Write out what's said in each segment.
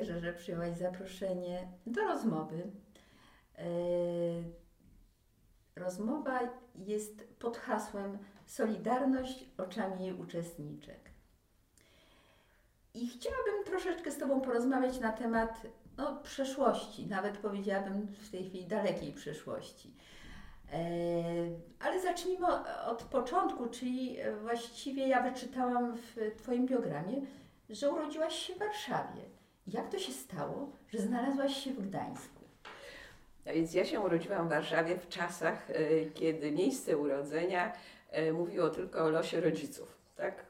cieszę, że przyjęłaś zaproszenie do rozmowy. E, rozmowa jest pod hasłem Solidarność oczami jej uczestniczek. I chciałabym troszeczkę z Tobą porozmawiać na temat no, przeszłości, nawet powiedziałabym w tej chwili dalekiej przeszłości. E, ale zacznijmy od początku, czyli właściwie ja wyczytałam w Twoim biogramie, że urodziłaś się w Warszawie. Jak to się stało, że znalazłaś się w Gdańsku? No więc ja się urodziłam w Warszawie w czasach, e, kiedy miejsce urodzenia e, mówiło tylko o losie rodziców. Tak?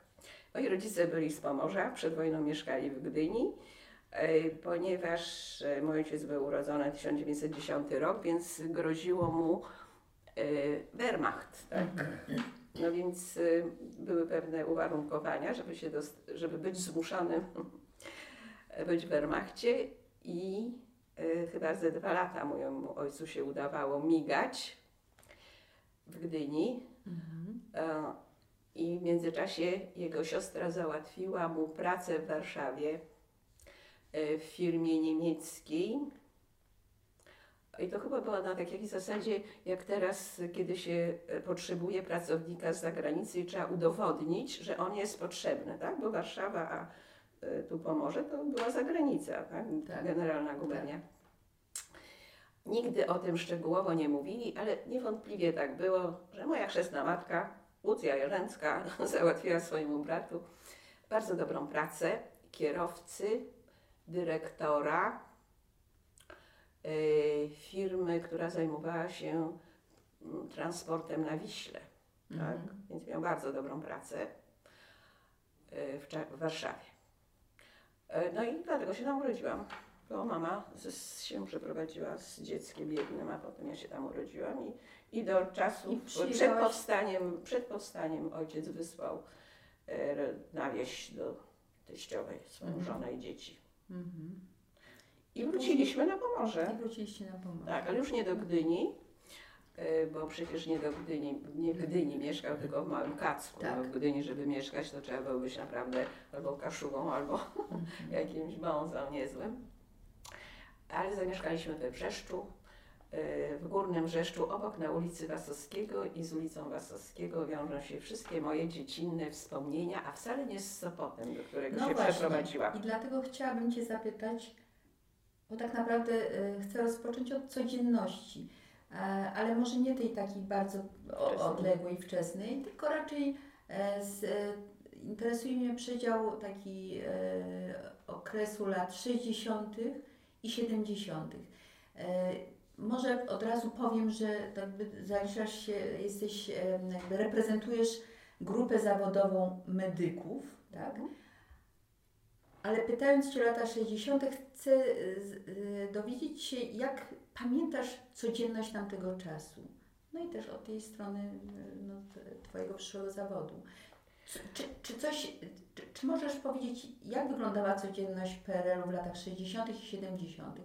Moi rodzice byli z Pomorza, przed wojną mieszkali w Gdyni, e, ponieważ mój ojciec był urodzony w 1910 rok, więc groziło mu Wehrmacht. Tak? No więc były pewne uwarunkowania, żeby, się żeby być zmuszonym być w Wehrmachcie i y, chyba ze dwa lata mojemu ojcu się udawało migać w Gdyni. Mhm. E, I w międzyczasie jego siostra załatwiła mu pracę w Warszawie e, w firmie niemieckiej. I to chyba było na takiej zasadzie, jak teraz, kiedy się e, potrzebuje pracownika z zagranicy i trzeba udowodnić, że on jest potrzebny, tak? Bo Warszawa, a tu Pomorze, to była zagranica, tak? tak. Generalna gubernia. Tak. Nigdy o tym szczegółowo nie mówili, ale niewątpliwie tak było, że moja chrzestna matka, Łucja Jerzęcka, załatwiła swojemu bratu bardzo dobrą pracę kierowcy, dyrektora yy, firmy, która zajmowała się mm, transportem na Wiśle. Tak? Mhm. Więc miał bardzo dobrą pracę yy, w, w Warszawie. Yy, no i dlatego się tam urodziłam bo mama z, się przeprowadziła z dzieckiem jednym, a potem ja się tam urodziłam i, i do czasu, I przed, powstaniem, przed powstaniem ojciec wysłał e, na wieś do teściowej swoją mhm. żonę i dzieci. Mhm. I wróciliśmy na Pomorze. I wróciliście na Pomorze. Tak, ale już nie do Gdyni, e, bo przecież nie do Gdyni, nie w Gdyni mieszkał, tylko w Małym Kacku. Tak. No, w Gdyni, żeby mieszkać, to trzeba było być naprawdę albo kaszugą, albo mhm. jakimś bązą niezłym ale zamieszkaliśmy we Wrzeszczu, e, w Górnym Wrzeszczu, obok na ulicy Wasowskiego i z ulicą Wasowskiego wiążą się wszystkie moje dziecinne wspomnienia, a wcale nie z Sopotem, do którego no się właśnie. przeprowadziłam. I dlatego chciałabym Cię zapytać, bo tak naprawdę e, chcę rozpocząć od codzienności, e, ale może nie tej takiej bardzo odległej, wczesnej, tylko raczej z, interesuje mnie przedział taki okresu lat 60 i 70. E, może od razu powiem, że jakby zaliczasz się, jesteś, jakby reprezentujesz grupę zawodową medyków, tak? Mhm. Ale pytając Cię o lata 60., chcę e, dowiedzieć się, jak pamiętasz codzienność tamtego czasu. No i też od tej strony no, Twojego przyszłego zawodu. Czy, czy coś, czy, czy, możesz powiedzieć, jak wyglądała codzienność PRL-u w latach 60. i 70.?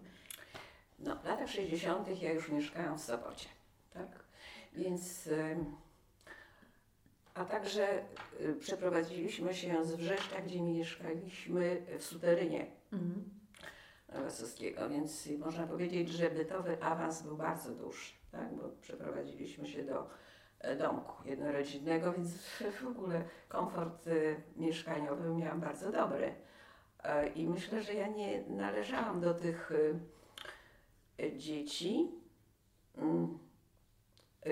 No, w latach 60. ja już mieszkałam w Sopocie, tak? Więc, a także y, przeprowadziliśmy się z Wrzeszcza, gdzie mieszkaliśmy w Suterynie mhm. Wasowskiego, więc można powiedzieć, że bytowy awans był bardzo duży, tak? Bo przeprowadziliśmy się do E, domku jednorodzinnego, więc w ogóle komfort e, mieszkaniowy miałam bardzo dobry. E, I myślę, że ja nie należałam do tych dzieci, mm,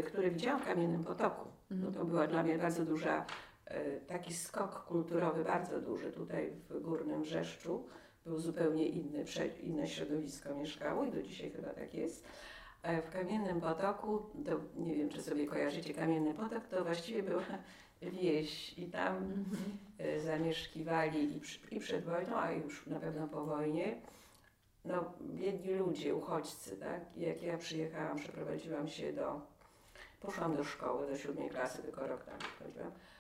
które widziałam w Kamiennym Potoku. No to była dla mnie bardzo duża, taki skok kulturowy, bardzo duży tutaj w Górnym Rzeszczu. Był zupełnie inny, inne środowisko mieszkało i do dzisiaj chyba tak jest w Kamiennym Potoku, to nie wiem, czy sobie kojarzycie Kamienny Potok, to właściwie była wieś i tam mm -hmm. zamieszkiwali i, i przed wojną, a już na pewno po wojnie, no biedni ludzie, uchodźcy, tak? Jak ja przyjechałam, przeprowadziłam się do, poszłam do szkoły, do siódmej klasy, tylko rok tam chodziłam, e,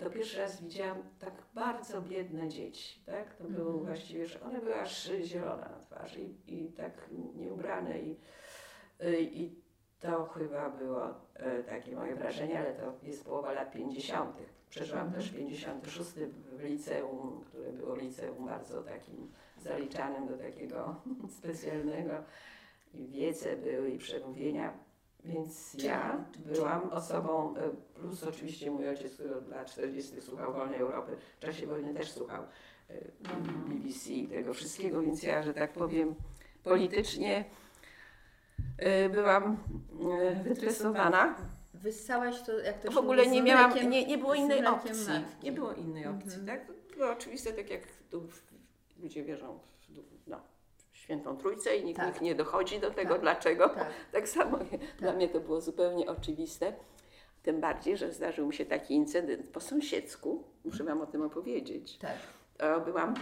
to pierwszy raz widziałam tak bardzo biedne dzieci, tak? To było mm -hmm. właściwie, że one były aż zielone na twarzy i, i tak nieubrane i Y, I To chyba było e, takie moje wrażenie, ale to jest połowa lat 50. Przeżyłam Mhm. też 56 w liceum, które było liceum bardzo takim zaliczanym do takiego specjalnego. I wiece były i przemówienia, więc ja byłam osobą, e, plus oczywiście mój ojciec, który od lat 40. słuchał Wolnej Europy, w czasie wojny też słuchał e, BBC i tego wszystkiego, więc ja, że tak powiem, politycznie e, byłam wytresowana. Wyssałaś to, jak to W ogóle nie miałam, mlekiem- nie, nie było innej opcji. matki. Nie było innej opcji, Mhm. tak? Było oczywiste, tak jak tu ludzie wierzą w świętą trójcę i nikt, Tak. nikt nie dochodzi do tego, Tak. dlaczego. Tak. Tak samo dla mnie to było zupełnie oczywiste. Tym bardziej, że zdarzył mi się taki incydent po sąsiedzku. Muszę Wam o tym opowiedzieć. Tak. To byłam,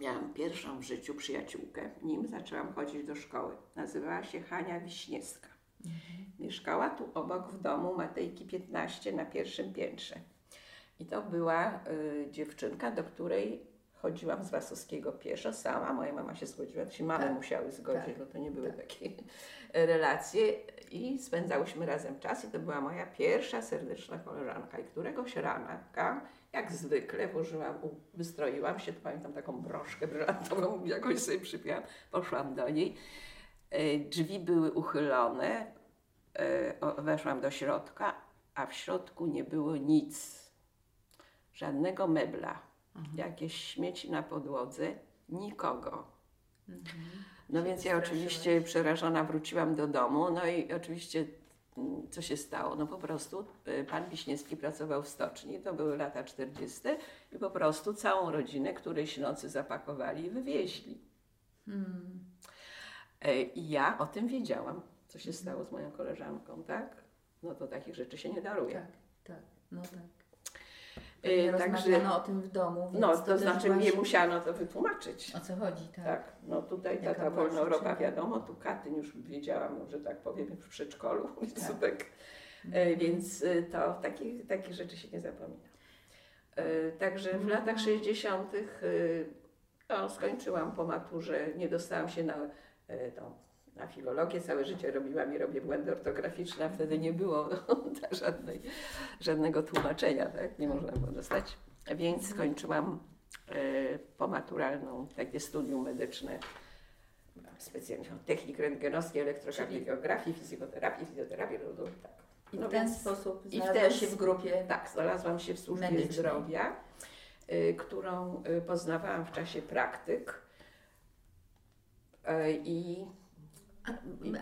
miałam pierwszą w życiu przyjaciółkę, nim zaczęłam chodzić do szkoły. Nazywała się Hania Wiśniewska. Mieszkała tu obok w domu Matejki 15 na pierwszym piętrze. I to była y, dziewczynka, do której chodziłam z Wasowskiego pieszo sama. Moja mama się zgodziła, się mamy Tak. musiały zgodzić, Tak. bo to nie były Tak. takie relacje. I spędzałyśmy razem czas i to była moja pierwsza serdeczna koleżanka. I któregoś ranka, jak zwykle, włożyłam, wystroiłam się, to pamiętam taką broszkę brylantową, jakoś sobie przypiłam, poszłam do niej. E, Drzwi były uchylone, e, weszłam do środka, a w środku nie było nic. Żadnego mebla, jakieś śmieci na podłodze, nikogo. No więc ja oczywiście przerażona wróciłam do domu, no i oczywiście mm, co się stało? No po prostu y, pan Wiśniewski pracował w stoczni, to były lata 40. i po prostu całą rodzinę którejś nocy zapakowali i wywieźli. Hmm. E, I ja o tym wiedziałam, co się stało z moją koleżanką, tak? No to takich rzeczy się nie daruje. Tak, tak, no tak. Nie Także, rozmawiano o tym w domu, więc no to, to znaczy byłaś- mnie musiano to wytłumaczyć. O co chodzi, tak. Tak, no tutaj ta, Jaka ta była wolna Europa przyczyna? wiadomo, tu Katyn już wiedziałam, no, że tak powiem, w przedszkolu, Tak. tak. E, więc e, to takich, takich rzeczy się nie zapomina. E, Także w latach 60. e, no, skończyłam po maturze, nie dostałam się na, tą, na filologię, całe życie robiłam i robię błędy ortograficzne, a wtedy nie było tak, żadnej, żadnego tłumaczenia, tak? nie można było dostać. Więc skończyłam e, pomaturalną, takie studium medyczne, specjalnie technik rentgenowskiej, elektrokardiografii, fizjoterapii, no, to tak. I No w ten więc- sposób ten się w grupie. Tak, znalazłam się w służbie Medycznej. zdrowia, y, którą y, poznawałam w czasie praktyk. Y, I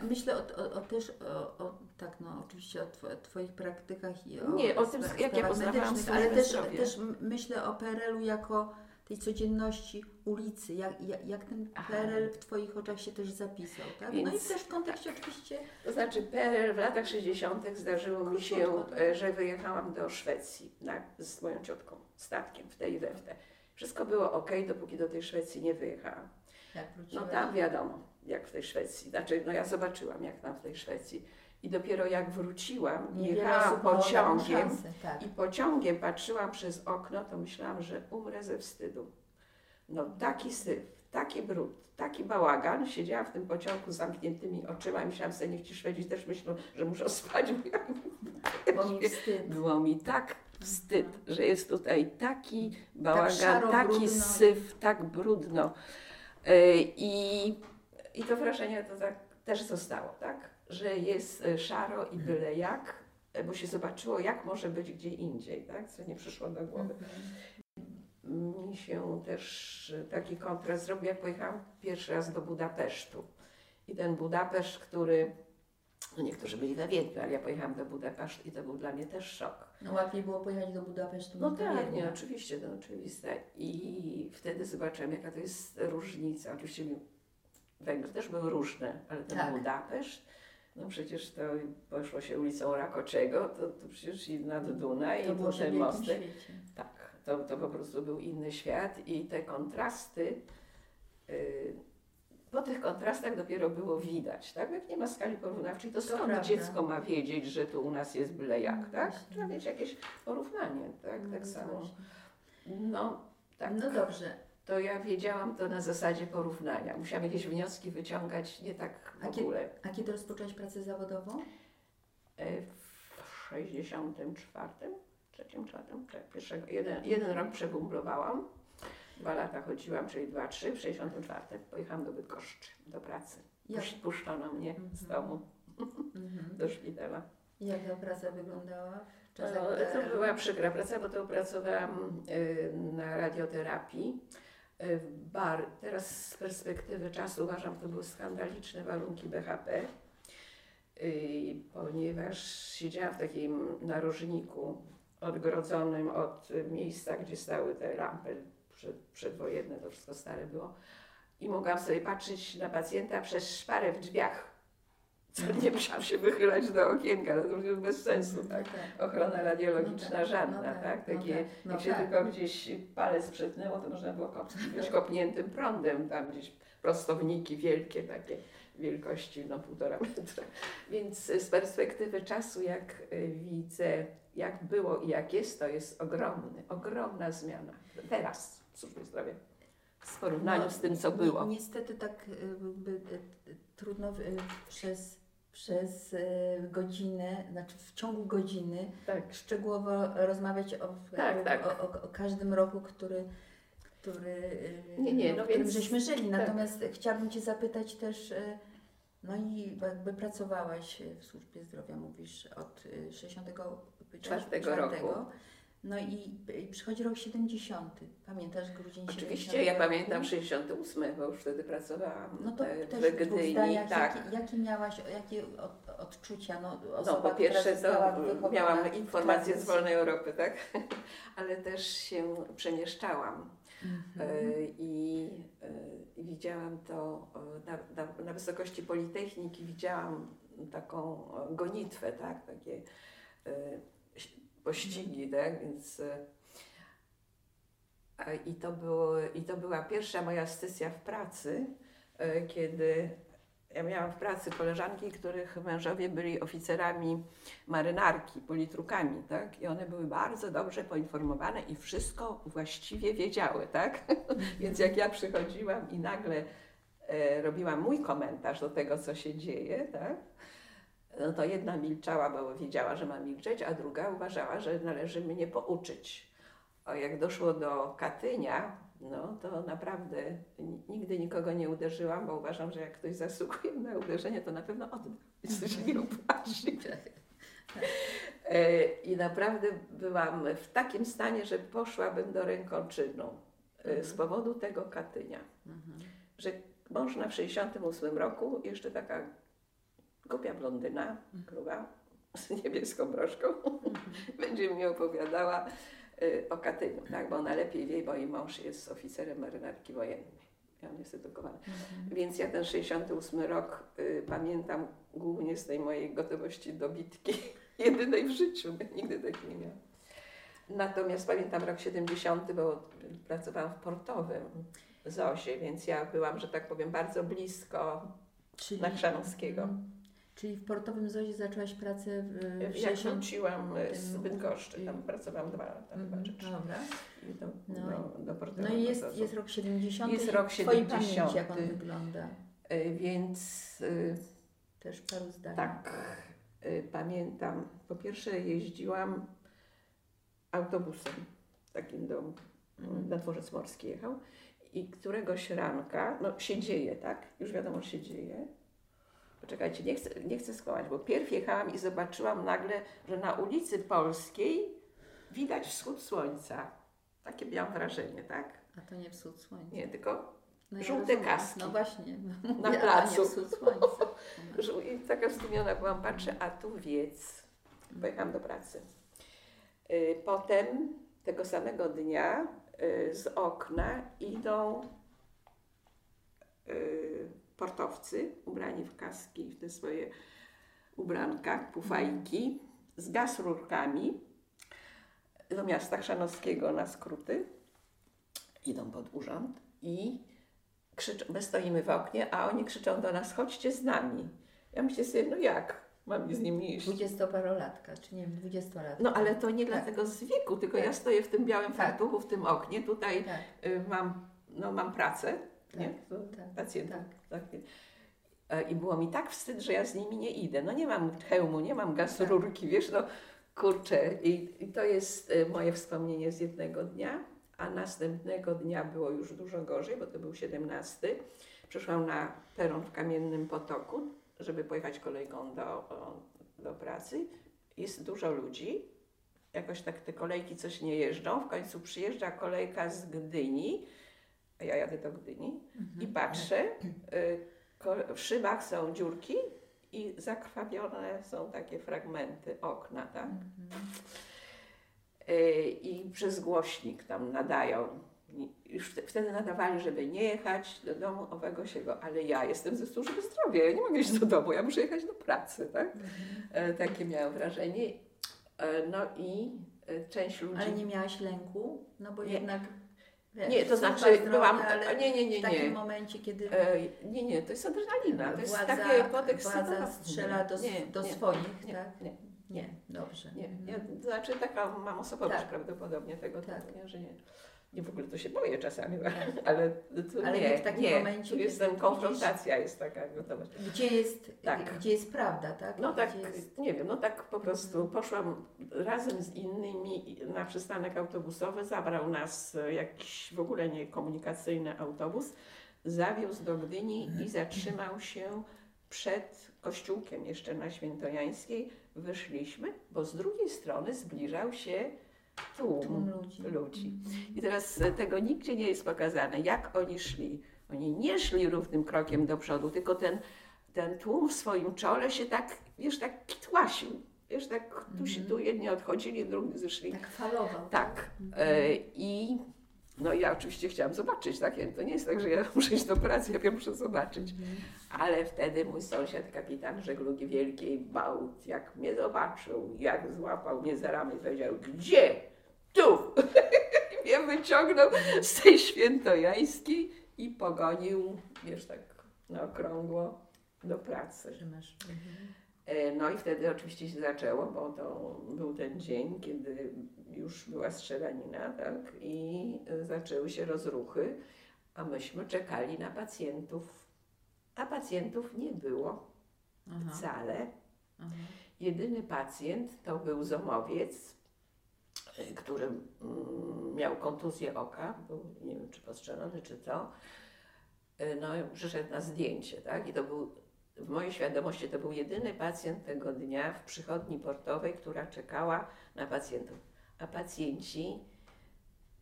myślę o, o, o też, o, tak no oczywiście o two, Twoich praktykach i o Nie, o tym, jak ja poznawałam ale też, też myślę o PRL-u jako tej codzienności ulicy, jak, jak, jak ten Aha. PRL w Twoich oczach się też zapisał, tak? no i Więc- też w kontekście oczywiście to znaczy PRL w latach 60. zdarzyło mi się, tak. że wyjechałam do Szwecji na, z moją ciotką statkiem w tej i we w te. Wszystko było ok, dopóki do tej Szwecji nie wyjechałam. jak No tam wiadomo, jak w tej Szwecji. Znaczy, no ja zobaczyłam, jak tam w tej Szwecji. I dopiero jak wróciłam, jechałam pociągiem szansę, tak. i pociągiem patrzyłam przez okno, to myślałam, że umrę ze wstydu. No taki syf, taki brud, taki bałagan. Siedziałam w tym pociągu z zamkniętymi oczyma i myślałam sobie, niech ci Szwedzi też myślą, że muszą spać. Bo ja Bo mi wstyd. było mi tak wstyd, że jest tutaj taki bałagan, szaro, taki brudno. syf, tak brudno. E, I, I to wrażenie to tak też zostało, tak? Że jest e, szaro i byle jak, e, bo się zobaczyło, jak może być gdzie indziej, tak? Co nie przyszło do głowy. Mi się też e, taki kontrast zrobił, jak pojechałam pierwszy raz do Budapesztu. I ten Budapeszt, który, no niektórzy byli we Wiedniu, ale ja pojechałam do Budapesztu i to był dla mnie też szok. No łatwiej było pojechać do Budapesztu No do tak, nie, oczywiście, to oczywiste. I wtedy zobaczyłam, jaka to jest różnica. Oczywiście Węgry też były różne, ale ten Tak. Budapeszt, no przecież to poszło się ulicą Rakoczego, to, to przecież i nad Dunaj, To i było to się w te wielkim mosty. Tak, to, to po prostu był inny świat i te kontrasty, y, po tych kontrastach dopiero było widać, tak? Jak nie ma skali porównawczej, to To skąd prawda. dziecko ma wiedzieć, że tu u nas jest byle jak, No tak? właśnie. Trzeba mieć jakieś porównanie, tak? No tak samo. No, tak. No dobrze. To ja wiedziałam to na zasadzie porównania. Musiałam jakieś wnioski wyciągać, nie tak w A ogóle. A kiedy rozpoczęłaś pracę zawodową? E, W 64, trzecim, czwartym, tak, pierwszego, jeden, jeden rok przebumblowałam. Dwa lata chodziłam, czyli dwa, trzy. W 64 pojechałam do Bydgoszczy, do pracy. Jak, Puszczono mnie z Mhm. domu mhm. do szpitala. Jak ta praca wyglądała? No, to była przykra praca, bo to pracowałam y, na radioterapii. W Bar. Teraz z perspektywy czasu uważam, to były skandaliczne warunki BHP, y, ponieważ siedziałam w takim narożniku odgrodzonym od miejsca, gdzie stały te lampy przed, przedwojenne, to wszystko stare było. I mogłam sobie patrzeć na pacjenta przez szparę w drzwiach. Co nie musiałam się wychylać do okienka, no to już bez sensu, tak? ochrona radiologiczna No tak, żadna, no tak? no Takie, tak, no jak się tak. tylko gdzieś palec przetnęło, to można było kop, być kopniętym prądem, tam gdzieś prostowniki wielkie, takie wielkości no półtora metra. Więc z perspektywy czasu, jak y, widzę, jak było i jak jest, to jest ogromny, ogromna zmiana. Teraz w służbie zdrowia. W porównaniu No, z tym, co ni- było. Niestety tak y, by, y, y, trudno przez, przez y, godzinę, znaczy w ciągu godziny Tak. szczegółowo rozmawiać o, Tak, jakby tak. o, o, o każdym roku, który, który, y, Nie, nie, w no którym więc- żeśmy żyli. tak. Natomiast chciałabym Cię zapytać też, y, no i jakby pracowałaś w służbie zdrowia, mówisz, od y, 64 Czwartego roku. No i, i przychodzi rok 70. Pamiętasz grudzień Oczywiście, 70 ja pamiętam 68, bo już wtedy pracowałam No to e, też w Gdyni. zdaniach, Tak. jakie, jakie miałaś, jakie od, odczucia? No, No, osoba, po pierwsze to miałam informacje z wolnej Europy, tak? Ale też się przemieszczałam Mhm. e, i e, i widziałam to e, na, na, na wysokości Politechniki, widziałam taką gonitwę, tak? Takie pościgi, tak? Więc e, i, to było, I to była pierwsza moja sesja w pracy, e, kiedy ja miałam w pracy koleżanki, których mężowie byli oficerami marynarki, politrukami, tak? I one były bardzo dobrze poinformowane i wszystko właściwie wiedziały, tak? Więc jak ja przychodziłam i nagle e, robiłam mój komentarz do tego, co się dzieje, tak? No to jedna milczała, bo wiedziała, że ma milczeć, a druga uważała, że należy mnie pouczyć. A jak doszło do Katynia, no to naprawdę ni- nigdy nikogo nie uderzyłam, bo uważam, że jak ktoś zasługuje na uderzenie, to na pewno odda. Więc to się nie opłaci. E, I naprawdę byłam w takim stanie, że poszłabym do rękoczynu e, z powodu tego Katynia. Mhm. Że mąż w 68 roku, jeszcze taka głupia blondyna, gruba, z niebieską broszką, będzie mi opowiadała y, o Katyniu, tak? bo ona lepiej wie, bo jej mąż jest oficerem marynarki wojennej. I on jest edukowany. Więc ja ten 68 rok y, pamiętam głównie z tej mojej gotowości do bitki, jedynej w życiu, nigdy takiej nie miałam. Natomiast pamiętam rok 70, bo pracowałam w portowym ZOSie, więc ja byłam, że tak powiem, bardzo blisko Czyli, na Chrzanowskiego. Mhm. Czyli w portowym ZOzie zaczęłaś pracę w, w Jak 60... wróciłam z Bydgoszczy, tam pracowałam dwa lata chyba, Mhm, czy trzy. Dobra. I do, No do, do No i jest, jest rok 70. Jest rok w Twojej 70. pamięci jak on wygląda? Y, Więc y, Też paru zdań. tak, y, pamiętam. Po pierwsze jeździłam autobusem takim do, Mhm. na dworzec morski jechał i któregoś ranka, no się dzieje, tak? Już wiadomo, się dzieje. Poczekajcie, nie chcę, nie chcę skłamać, bo pierw jechałam i zobaczyłam nagle, że na ulicy Polskiej widać wschód słońca. Takie miałam wrażenie, tak? A to nie wschód słońca. Nie, tylko No żółte kaski. No właśnie. Na Ja, placu. A nie wschód słońca. Że- I taka zdumiona byłam, patrzę, a tu wiec. Pojechałam do pracy. Y, Potem tego samego dnia y, z okna idą y, portowcy ubrani w kaski, w te swoje ubranka, pufajki, z gaz rurkami do miasta Chrzanowskiego na skróty. Idą pod urząd i krzyczą, my stoimy w oknie, a oni krzyczą do nas, chodźcie z nami. Ja myślę sobie, no jak mam z nimi iść? Dwudziestoparolatka, czy nie wiem, dwudziestolatka. No ale to nie Tak. dlatego z wieku, tylko Tak. ja stoję w tym białym Tak. fartuchu, w tym oknie, tutaj Tak. y, mam no mam pracę, nie? Tak, tak, pacjentów. Tak. E, I było mi tak wstyd, że ja z nimi nie idę. No nie mam hełmu, nie mam gaz rurki, wiesz, no kurczę. I, I to jest e, moje wspomnienie z jednego dnia, a następnego dnia było już dużo gorzej, bo to był 17. Przyszłam na peron w Kamiennym Potoku, żeby pojechać kolejką do, do pracy. Jest dużo ludzi. Jakoś tak te kolejki coś nie jeżdżą. W końcu przyjeżdża kolejka z Gdyni, a ja jadę do Gdyni i patrzę, y, w szybach są dziurki i zakrwawione są takie fragmenty okna, tak? Y, I przez głośnik tam nadają. Już wte- wtedy nadawali, żeby nie jechać do domu owego siego, ale ja jestem ze służby zdrowia, ja nie mogę iść do domu, ja muszę jechać do pracy, tak? E, Takie miałam wrażenie. E, No i e, część ludzi... Ale nie miałaś lęku? No bo Nie. jednak. Wiesz, Nie, to znaczy zdrowia, byłam... ale Nie, nie, nie, w takim nie. momencie, kiedy E, Nie, nie, to jest adrenalina, to jest władza, takie podekscytowanie. władza strzela do, Nie, do nie, swoich, nie, tak? nie. Nie, dobrze. Nie, Mhm. ja, to znaczy taka mam osobowość Tak. prawdopodobnie tego Tak. typu, nie, że nie. Nie w ogóle to się boję czasami, ale to Ale nie, w takim nie. momencie, Tu jestem, widzisz- konfrontacja jest taka gotowość. Gdzie jest, Tak. gdzie jest prawda, tak? No tak, jest... nie wiem, no tak po prostu poszłam razem z innymi na przystanek autobusowy, zabrał nas e, jakiś w ogóle niekomunikacyjny autobus, zawiózł do Gdyni i zatrzymał się przed kościółkiem jeszcze na Świętojańskiej. Wyszliśmy, bo z drugiej strony zbliżał się tłum, Tłum ludzi. ludzi. I teraz e, tego nigdzie nie jest pokazane, jak oni szli. Oni nie szli równym krokiem do przodu, tylko ten, ten tłum w swoim czole się tak, wiesz, tak kitłasił. Wiesz, tak tu się tu jedni odchodzili, drudzy zeszli. Tak falował. Tak. E, I no ja oczywiście chciałam zobaczyć, tak? To nie jest tak, że ja muszę iść do pracy, ja wiem, muszę zobaczyć. Ale wtedy mój sąsiad, kapitan żeglugi wielkiej, Bałt, jak mnie zobaczył, jak złapał mnie za ramię, powiedział, gdzie? Tu! I mnie wyciągnął z tej świętojańskiej i pogonił, wiesz, tak na okrągło do pracy. Masz. E, No i wtedy oczywiście się zaczęło, bo to był ten dzień, kiedy już była strzelanina, tak? I zaczęły się rozruchy, a myśmy czekali na pacjentów. A pacjentów nie było Aha, wcale. aha. Jedyny pacjent to był zomowiec, który mm, miał kontuzję oka, był, nie wiem czy postrzelony, czy co. Y, No przyszedł na zdjęcie, tak? I to był, w mojej świadomości to był jedyny pacjent tego dnia w przychodni portowej, która czekała na pacjentów. A pacjenci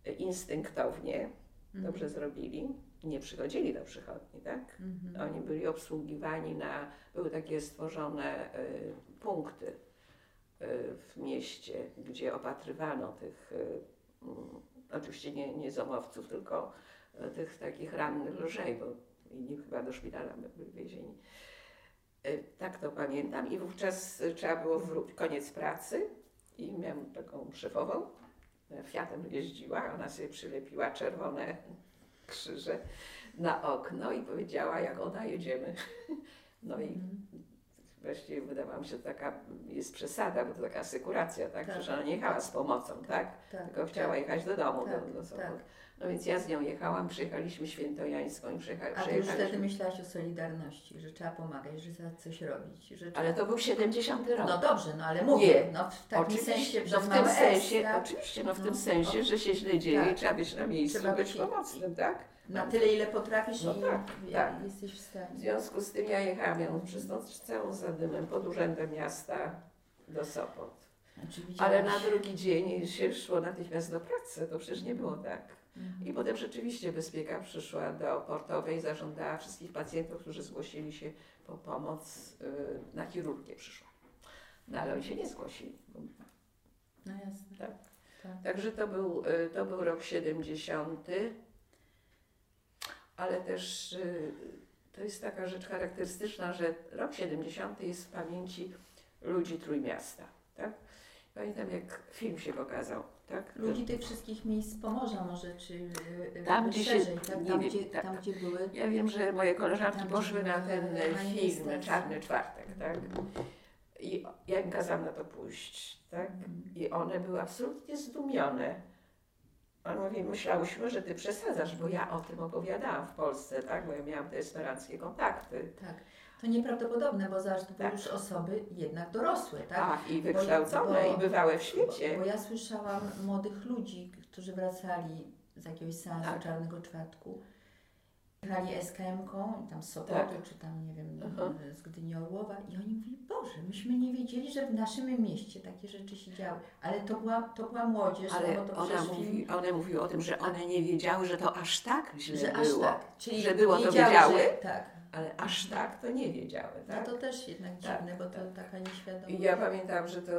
y, instynktownie dobrze zrobili, nie przychodzili do przychodni, tak? Mhm. Oni byli obsługiwani na, były takie stworzone y, punkty w mieście, gdzie opatrywano tych, y, mm, oczywiście nie, nie zomowców, tylko y, tych takich rannych lżej, bo inni chyba do szpitala by- byli wiezieni. Y, tak to pamiętam i wówczas y, trzeba było wrócić, koniec pracy i miałam taką szefową, y, Fiatem jeździła, ona sobie przylepiła czerwone krzyże na okno i powiedziała, jak ona jedziemy. No i Właściwie wydawała mi się, że taka jest przesada, bo to taka asykuracja, tak? Tak. Przecież ona nie jechała z pomocą, tak? Tak, Tylko chciała tak, jechać do domu, tak, do, do Sopotu. tak. No więc ja z nią jechałam, przyjechaliśmy świętojańską i przyjecha, A ty już wtedy myślałaś o solidarności, że trzeba pomagać, że trzeba coś robić. Że trzeba... Ale to był 70 rok. No dobrze, no ale mówię, Nie. no w takim oczywiście, sensie, no w tym S, sensie, tak? oczywiście, no w No, tym sensie, że się źle dzieje tak. i trzeba być na miejscu, Trzeba być- pomocnym, tak? Na tyle, ile potrafisz No i tak, tak. jesteś w W stanie. związku z tym ja jechałam ją przez noc całą zadymem pod urzędem miasta do Sopot. Ale na drugi dzień się szło natychmiast do pracy, to przecież nie było tak. Mhm. I potem rzeczywiście bezpieka przyszła do portowej zażądała wszystkich pacjentów, którzy zgłosili się po pomoc, y, na chirurgię przyszła. No ale oni się nie zgłosili. No jasne. Tak. tak. Także to był, y, to był rok 70, ale też y, to jest taka rzecz charakterystyczna, że rok 70 jest w pamięci ludzi Trójmiasta. Tak? Pamiętam jak film się pokazał. Tak? Ludzi tych wszystkich miejsc z Pomorza może, czy y, Tam, jakby gdzie się- szerzej, tak? nie tam, wiem, gdzie, tak. tam gdzie były. Ja wiem, że moje koleżanki Tam, poszły na ten film manifestacje. Czarny Czwartek, tak? I ja im kazałam na to pójść, tak? Mhm. I one były absolutnie zdumione. On mówi, myślałyśmy, że ty przesadzasz, bo ja o tym opowiadałam w Polsce, tak? Bo ja miałam te esperackie kontakty. Tak. To nieprawdopodobne, bo zobacz, to były Tak. już osoby jednak dorosłe, tak? Tak, i Bo wykształcone, bo- i bywałe w Bo, świecie. bo ja słyszałam młodych ludzi, którzy wracali z jakiegoś seansu Tak. Czarnego Czwartku. Jechali SKM-ką, tam z Sopotu, Tak. czy tam, nie wiem, Aha. z Gdyni Orłowa i oni mówili, Boże, myśmy nie wiedzieli, że w naszym mieście takie rzeczy się działy. Ale to była, to była młodzież, Ale no to ona mówi, film, one mówiły o tym, że one nie wiedziały, że to aż tak źle że aż było. tak. Czyli Że było, to wiedziały? Że, tak. Ale aż tak to nie wiedziały, No tak? to też jednak Tak, dziwne, bo to tak. taka nieświadoma. I ja pamiętam, że to,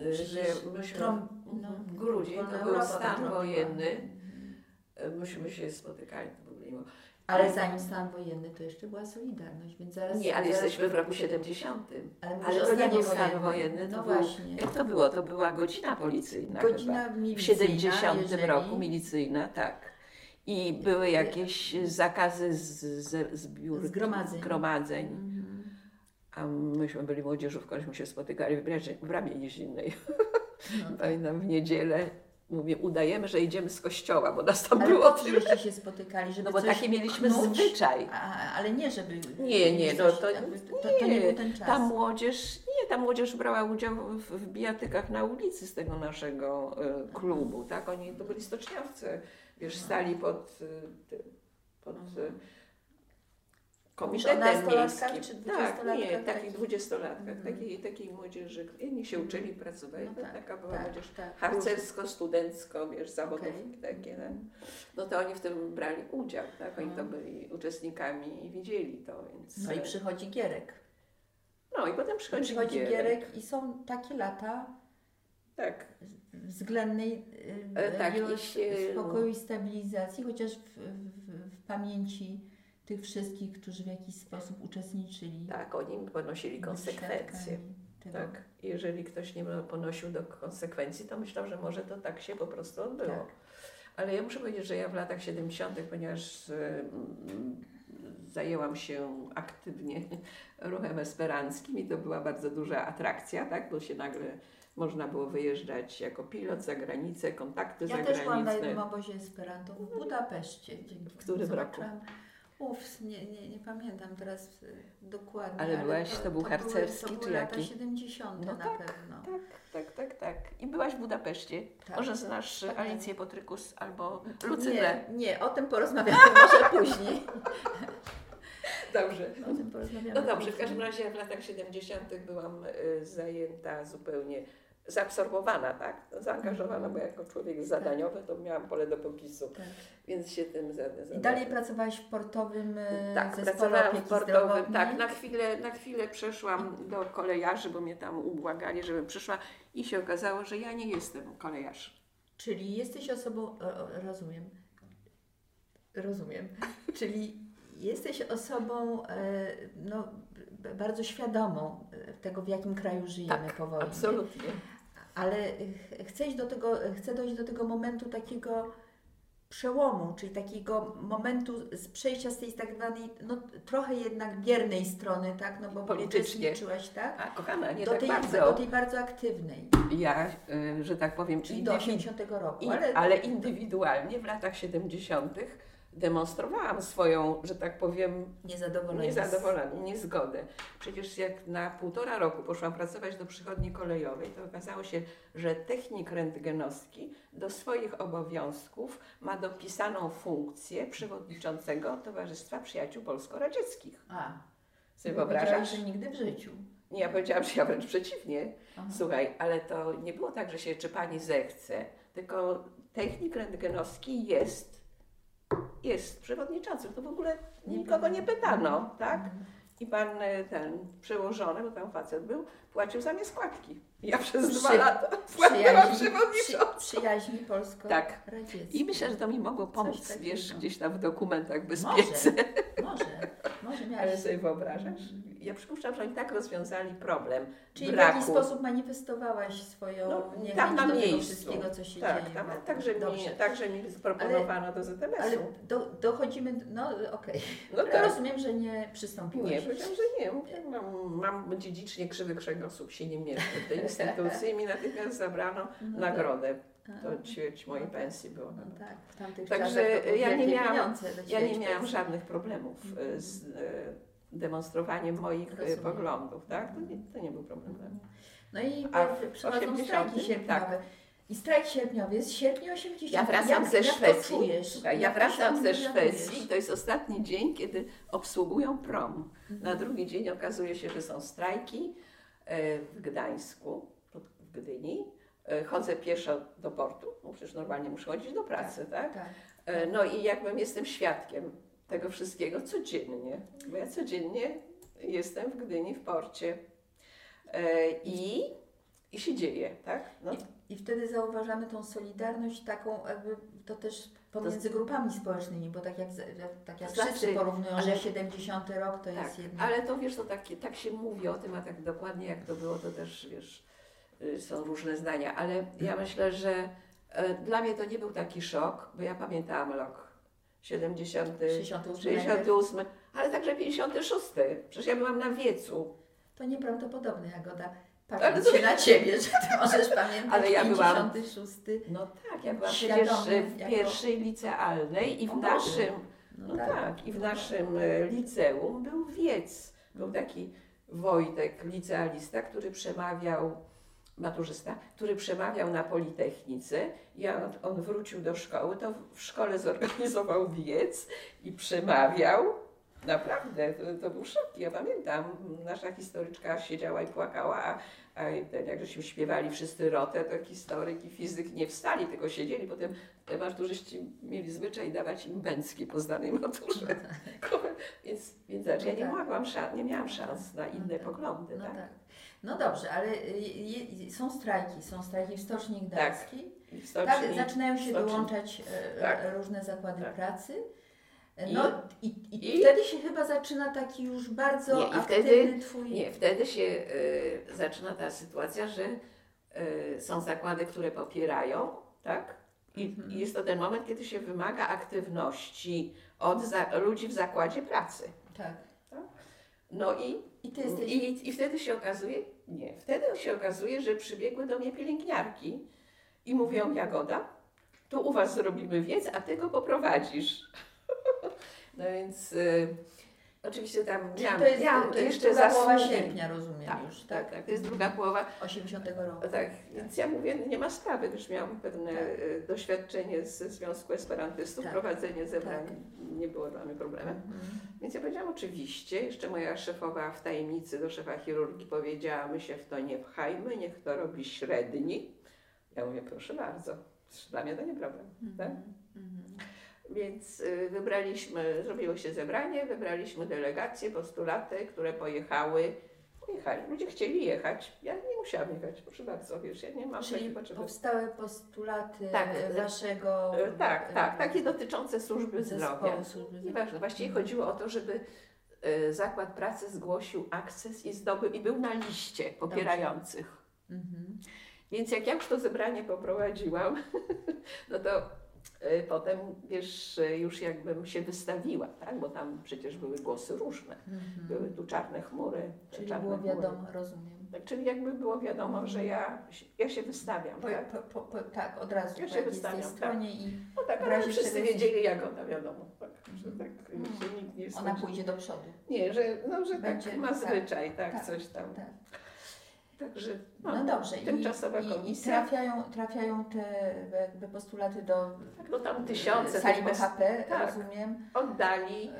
y, że myśmy Trąb- no, w grudzień, to był stan wojenny, Mhm. myśmy się spotykali, to w ogóle nie było. Ale zanim stan wojenny, to jeszcze była Solidarność, więc zaraz... Nie, ale zaraz, jesteśmy w roku 70. Ale, Ale to nie był stan wojenny, to No był- właśnie. Jak to było? To była godzina policyjna chyba. Godzina W milicyjna, 70 jeżeli... roku milicyjna, tak. I były jakieś zakazy z, z, zbiór, Zgromadzeń. zgromadzeń. Mhm. A myśmy byli młodzieżówką, się spotykali w bramie, w bramie niezinnej. No. Pamiętam w niedzielę. Mówię, udajemy, że idziemy z kościoła, bo nas tam Ale było tyle. żeście się spotykali, żeby No bo taki mieliśmy pchnąć? zwyczaj. A, ale nie, żeby... Nie, nie, no to- to, to nie był ten czas. Ta młodzież, nie, ta młodzież brała udział w, w bijatykach na ulicy z tego naszego e, klubu, tak? Oni to byli stoczniowcy, wiesz, stali pod, ty- pod o komitetem miejskim. czy Tak, nie, takich dwudziestolatkach, Mhm. takiej, takiej młodzieży, inni się uczyli, pracowali, No tak, taka była tak, młodzież tak. harcersko-studencko, wiesz, zawodówki Okej. takie, no. no to oni w tym brali udział, tak? Oni to Mhm. byli uczestnikami i widzieli to, więc... No i przychodzi Gierek. No i potem przychodzi, Przychodzi Gierek. Gierek i są takie lata Tak, względnej E, y, tak, spokoju i stabilizacji, chociaż w, w, w pamięci tych wszystkich, którzy w jakiś sposób uczestniczyli. tak, oni ponosili konsekwencje. Tak, jeżeli ktoś nie ponosił do konsekwencji, to myślał, że może to tak się po prostu odbyło. Tak. Ale ja muszę powiedzieć, że ja w latach 70., ponieważ zajęłam się aktywnie ruchem esperanckim i to była bardzo duża atrakcja, tak, bo się nagle można było wyjeżdżać jako pilot za granicę, kontakty Ja też byłam na zagraniczne. jednym obozie Esperanto w Budapeszcie. W którym Zobaczyłam- Uff, nie, nie, nie pamiętam teraz y, dokładnie. Ale byłaś- to był były- harcerski to były czy lata jaki? 70 No na tak, pewno. Tak, tak, tak, tak. I byłaś w Budapeszcie. Tak. Może znasz Tak. Alicję Potrykus albo Lucynę. Nie, nie, o tym porozmawiamy może później. Dobrze. O tym porozmawiamy No dobrze, w każdym razie w latach 70. byłam y, zajęta zupełnie, zaabsorbowana, tak? Zaangażowana, bo jako człowiek zadaniowy to miałam pole do popisu, Tak. więc się tym za- I dalej pracowałaś w portowym y, Tak, pracowałam w portowym, zdrowotnej? tak, na chwilę, na chwilę przeszłam do kolejarzy, bo mnie tam ubłagali, żebym przyszła i się okazało, że ja nie jestem kolejarzem. Czyli jesteś osobą, rozumiem, rozumiem, czyli jesteś osobą e, no, bardzo świadomą e, tego, w jakim kraju żyjemy Tak, po wojnie. Absolutnie. Ale ch- chcę do tego, chcę dojść do tego momentu takiego przełomu, czyli takiego momentu z przejścia z tej tak zwanej, no trochę jednak biernej strony, tak, no bo Politycznie. uczestniczyłaś, tak? A kochana, nie do, tak tej, bardzo. do tej bardzo aktywnej, Ja, y, że tak powiem, czyli do indywi- 80 roku, I, ale, ale indywidualnie w latach 70. demonstrowałam swoją, że tak powiem, niezadowolenie. niezadowolenie, niezgodę. Przecież jak na półtora roku poszłam pracować do przychodni kolejowej, to okazało się, że technik rentgenowski do swoich obowiązków ma dopisaną funkcję przewodniczącego Towarzystwa Przyjaciół Polsko-Radzieckich. A, Sobie wyobrażasz? że nigdy w życiu. Nie, ja powiedziałam, że ja wręcz przeciwnie. Aha. Słuchaj, ale to nie było tak, że się czy pani zechce, tylko technik rentgenowski jest, jest przewodniczącym. To w ogóle nikogo nie pytano, tak? Mhm. I pan e, ten przełożony, bo tam facet był, płacił za mnie składki. Ja przez Przy- dwa lata byłam Przyjaźni, przy, przewodniczącą. przyjaźni polsko Tak. I myślę, że to mi mogło pomóc, wiesz, gdzieś tam w dokumentach może miałaś... Ale sobie wyobrażasz? Ja przypuszczam, że oni tak rozwiązali problem Czyli w braku. jakiś sposób manifestowaś swoją No, niechęć tam na miejscu. wszystkiego, co się Tak, dzieje. tam, wokół. także, mi, także mi zaproponowano do ZMS-u. Ale do, dochodzimy, no okej. no Ale tak. rozumiem, że nie przystąpiłaś. Nie, powiedziałam, że nie. Mówię, Mam, mam dziedzicznie krzywy kręgosłup, się nie mieszczę w tej instytucji i mi natychmiast zabrano No nagrodę. tak. To ćwierć mojej pensji było. No tak, w tamtych Także ja nie miałam- Ja nie miałam żadnych problemów Mhm. e, z e, demonstrowaniem moich e, Rozumiem. poglądów, tak? To nie, to nie był problem mnie. No i A przychodzą 80? strajki sierpniowe. I strajk sierpniowy jest sierpniu 80. Ja wracam jak, ze Szwecji. Ja się wracam ze? Szwecji, to jest ostatni dzień, kiedy obsługują prom. Mhm. Na drugi dzień okazuje się, że są strajki w Gdańsku, w Gdyni. E, Chodzę pieszo do portu, bo przecież normalnie muszę chodzić do pracy, tak? Tak. E, No i jakbym jestem świadkiem tego wszystkiego codziennie, bo ja codziennie jestem w Gdyni, w porcie E, i, i się dzieje, tak? No, I wtedy zauważamy tą solidarność taką, jakby to też pomiędzy grupami społecznymi, bo tak jak, tak jak Znaczy, wszyscy porównują, ale- że 70 rok to tak, jest jedno. ale to wiesz, to takie, tak się mówi o tym, a tak dokładnie jak to było, to też wiesz, są różne zdania, ale ja myślę, że e, dla mnie to nie był taki szok, bo ja pamiętałam rok 70, 68 68, ale także 56. Przecież ja byłam na wiecu. To nieprawdopodobne, Jagoda. Patrząc to- się na Ciebie, że Ty możesz pamiętać Ale ja byłam- 56. No tak, ja byłam przecież w jako- pierwszej licealnej i w O, naszym, No, no tak, i w naszym e, liceum był wiec. Był taki Wojtek, licealista, który przemawiał, maturzysta, który przemawiał na Politechnice. Ja, on wrócił do szkoły, to w szkole zorganizował wiec i przemawiał. Naprawdę, to, to był szok. Ja pamiętam, nasza historyczka siedziała i płakała, a, a ten, jak żeśmy śpiewali wszyscy rotę, to historyk i fizyk nie wstali, tylko siedzieli. Potem te maturzyści mieli zwyczaj dawać im bęcki po zdanej maturze. Więc, więc znaczy, ja nie, No tak. mogłam nie miałam szans na inne tak. poglądy. No tak? tak. No dobrze, ale y, y, są strajki, są strajki w Stoczni Gdańskiej. I w stoczni, Tak, zaczynają się stoczni- dołączać e, Tak. różne zakłady Tak. pracy. No i, i, i- wtedy się chyba zaczyna taki już bardzo Nie, aktywny wtedy- twój... Nie, wtedy się y, zaczyna ta sytuacja, że y, są zakłady, które popierają, tak? I, Mhm. I jest to ten moment, kiedy się wymaga aktywności od za, ludzi w zakładzie pracy. Tak. No i, I ty jesteś... i, i wtedy się okazuje, nie, wtedy się okazuje, że przybiegły do mnie pielęgniarki i mówią, Jagoda, to u Was zrobimy wiec, a Ty go poprowadzisz. No więc y, oczywiście tam Czyli miałam, to jest, miałam to jest jeszcze druga połowa sierpnia, rozumiem Tak, już, tak, tak? tak, to jest druga połowa. 80 roku. Tak, więc ja mówię, nie ma sprawy, już miałam pewne Tak. e, doświadczenie ze Związku Esperantystów, Tak. prowadzenie zebrań Tak. nie było dla mnie problemem. Mhm. Więc ja powiedziałam oczywiście, jeszcze moja szefowa w tajemnicy do szefa chirurgii powiedziała, my się w to nie pchajmy, niech to robi średni. Ja mówię, proszę bardzo, dla mnie to nie problem. Tak? Mhm. Mhm. Więc y, wybraliśmy, zrobiło się zebranie, wybraliśmy delegacje, postulaty, które pojechały. Pojechali. Ludzie chcieli jechać. Ja nie musiałam jechać, proszę bardzo, wiesz, ja nie mam Czyli potrzeby. powstały postulaty Tak, waszego... E, Tak, e, tak, takie dotyczące służby zdrowia. służby zdrowia. Nieważne, właściwie chodziło o to, żeby Zakład Pracy zgłosił akces i zdobył i był na liście popierających. Mhm. Więc jak ja już to zebranie poprowadziłam, no to y, potem, wiesz, y, już jakbym się wystawiła, tak? bo tam przecież były głosy różne. Mhm. Były tu czarne chmury. Czyli czarne było chmury. wiadomo, rozumiem. Tak, czyli jakby było wiadomo, że ja, ja się wystawiam. Po, Tak, po, po, po, tak, od razu Ja się jakiejś wystawiam, tej tak. stronie i no tak ale wszyscy wiedzieli, jak ona wiadomo. Tak, że tak Mhm. się nikt nie ona pójdzie do przodu. Nie, że, no, że Będzie, tak ma tak, zwyczaj, tak, tak, coś tam. Tak. Także No, dobrze. I, tymczasowa i, i komisja. trafiają, trafiają te jakby postulaty do tak, no tam tysiące sali BHP, tak. rozumiem. oddali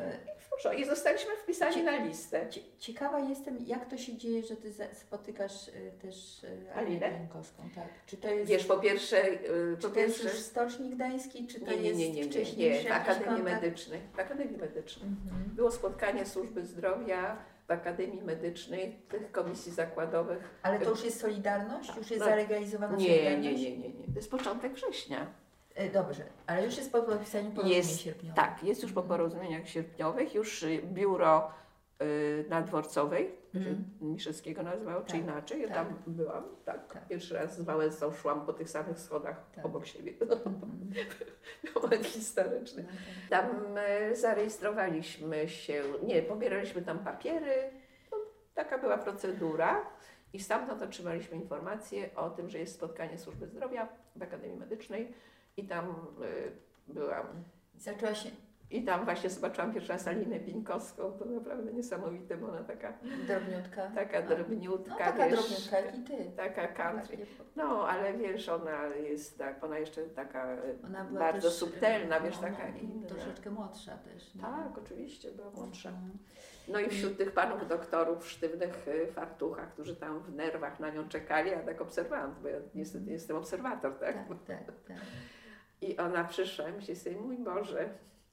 E, I zostaliśmy wpisani na listę. cie- Ciekawa jestem, jak to się dzieje, że ty spotykasz y, też Alinę? Pienkowską, tak? Czy to jest, Wiesz, po pierwsze, y, czy po to jest pierwsze już Stoczni Gdańskiej, czy to nie, nie, jest nie, nie, nie, wcześniejszy nie, Akademii? Medycznej. W Akademii Medycznej. Mhm. Było spotkanie służby zdrowia w Akademii Medycznej, tych komisji zakładowych. Ale to już jest Solidarność? Już jest No, zalegalizowana Nie, nie, Solidarność? nie, nie, nie. To jest początek września. E, Dobrze, ale już jest po podpisaniu porozumień Jest, sierpniowych. Tak, jest już po porozumieniach sierpniowych, już y, biuro na Dworcowej, że Miszewskiego nazywało, czy Tak, inaczej, ja tak. tam byłam, tak. Tak. Pierwszy raz z Wałęsą szłam po tych samych schodach Tak. obok siebie. Mhm. Moment historyczny. No tak. Tam e, zarejestrowaliśmy się, nie, pobieraliśmy tam papiery, no, taka była procedura i stamtąd otrzymaliśmy informację o tym, że jest spotkanie służby zdrowia w Akademii Medycznej i tam y, byłam. Zaczęła się I tam właśnie zobaczyłam pierwszy raz Alinę Pińkowską, to naprawdę niesamowite, bo ona taka, drobniutka. taka A, drobniutka, No taka wiesz, drobniutka jak i ty. taka country. No, ale wiesz, ona jest tak, ona jeszcze taka y, Ona bardzo też, subtelna, wiesz, no, taka no, inna. Troszeczkę młodsza też. nie? Tak, oczywiście, była młodsza. Mhm. No i wśród tych panów doktorów w sztywnych y, fartuchach, którzy tam w nerwach na nią czekali, ja tak obserwant, bo ja niestety jestem obserwator, tak? Tak, tak, tak. I ona przyszła i myślę sobie, mój Boże,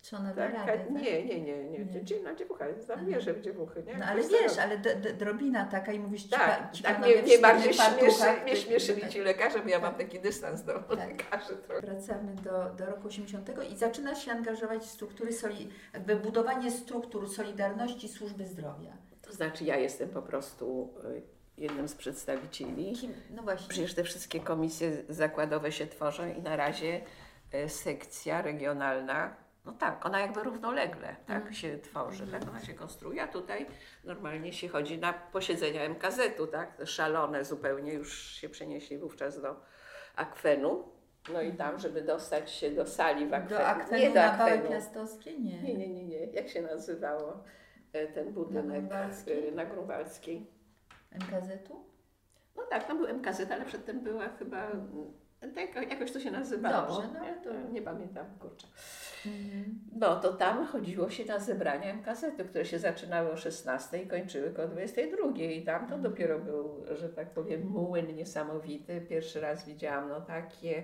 Czy ona da taka, radę, tak? nie, nie, nie, nie, Nie. dzielna dziewucha, tam Aha. wierzę w dziewuchy, nie? No ale Wiesz, co wiesz, ale drobina taka i mówisz ci, Tak, pa- ci tak mnie, w mnie bardziej śmieszy, mnie śmieszyli tak. ci lekarze, bo ja mam Tak. taki dystans do lekarzy trochę. Wracamy do, do roku 80 i zaczynasz się angażować w struktury, soli, jakby budowanie struktur Solidarności Służby Zdrowia. To znaczy ja jestem po prostu y, jednym z przedstawicieli. Kim, no właśnie. Przecież te wszystkie komisje zakładowe się tworzą i na razie e, sekcja regionalna, no tak, ona jakby równolegle tak Mm. się tworzy, tak ona się konstruuje, a tutaj normalnie się chodzi na posiedzenia MKZ-u, tak, szalone zupełnie, już się przenieśli wówczas do akwenu, no i tam, żeby dostać się do sali w akwenu, Do akwenu nie do na akwenu, Piastowskie? Nie. nie, nie, nie, nie, jak się nazywało e, ten budynek e, na Grunwaldzkiej? MKZ-u? No tak, no był MKZ, ale przedtem była chyba, mm, tak, jakoś to się nazywało. Dobrze, no nie, to- nie pamiętam, kurczę. Mhm. No to tam chodziło się na zebrania MKZ-u, które się zaczynały o 16 i kończyły koło 22 i tam to Mhm. dopiero był, że tak powiem, młyn niesamowity. Pierwszy raz widziałam no takie,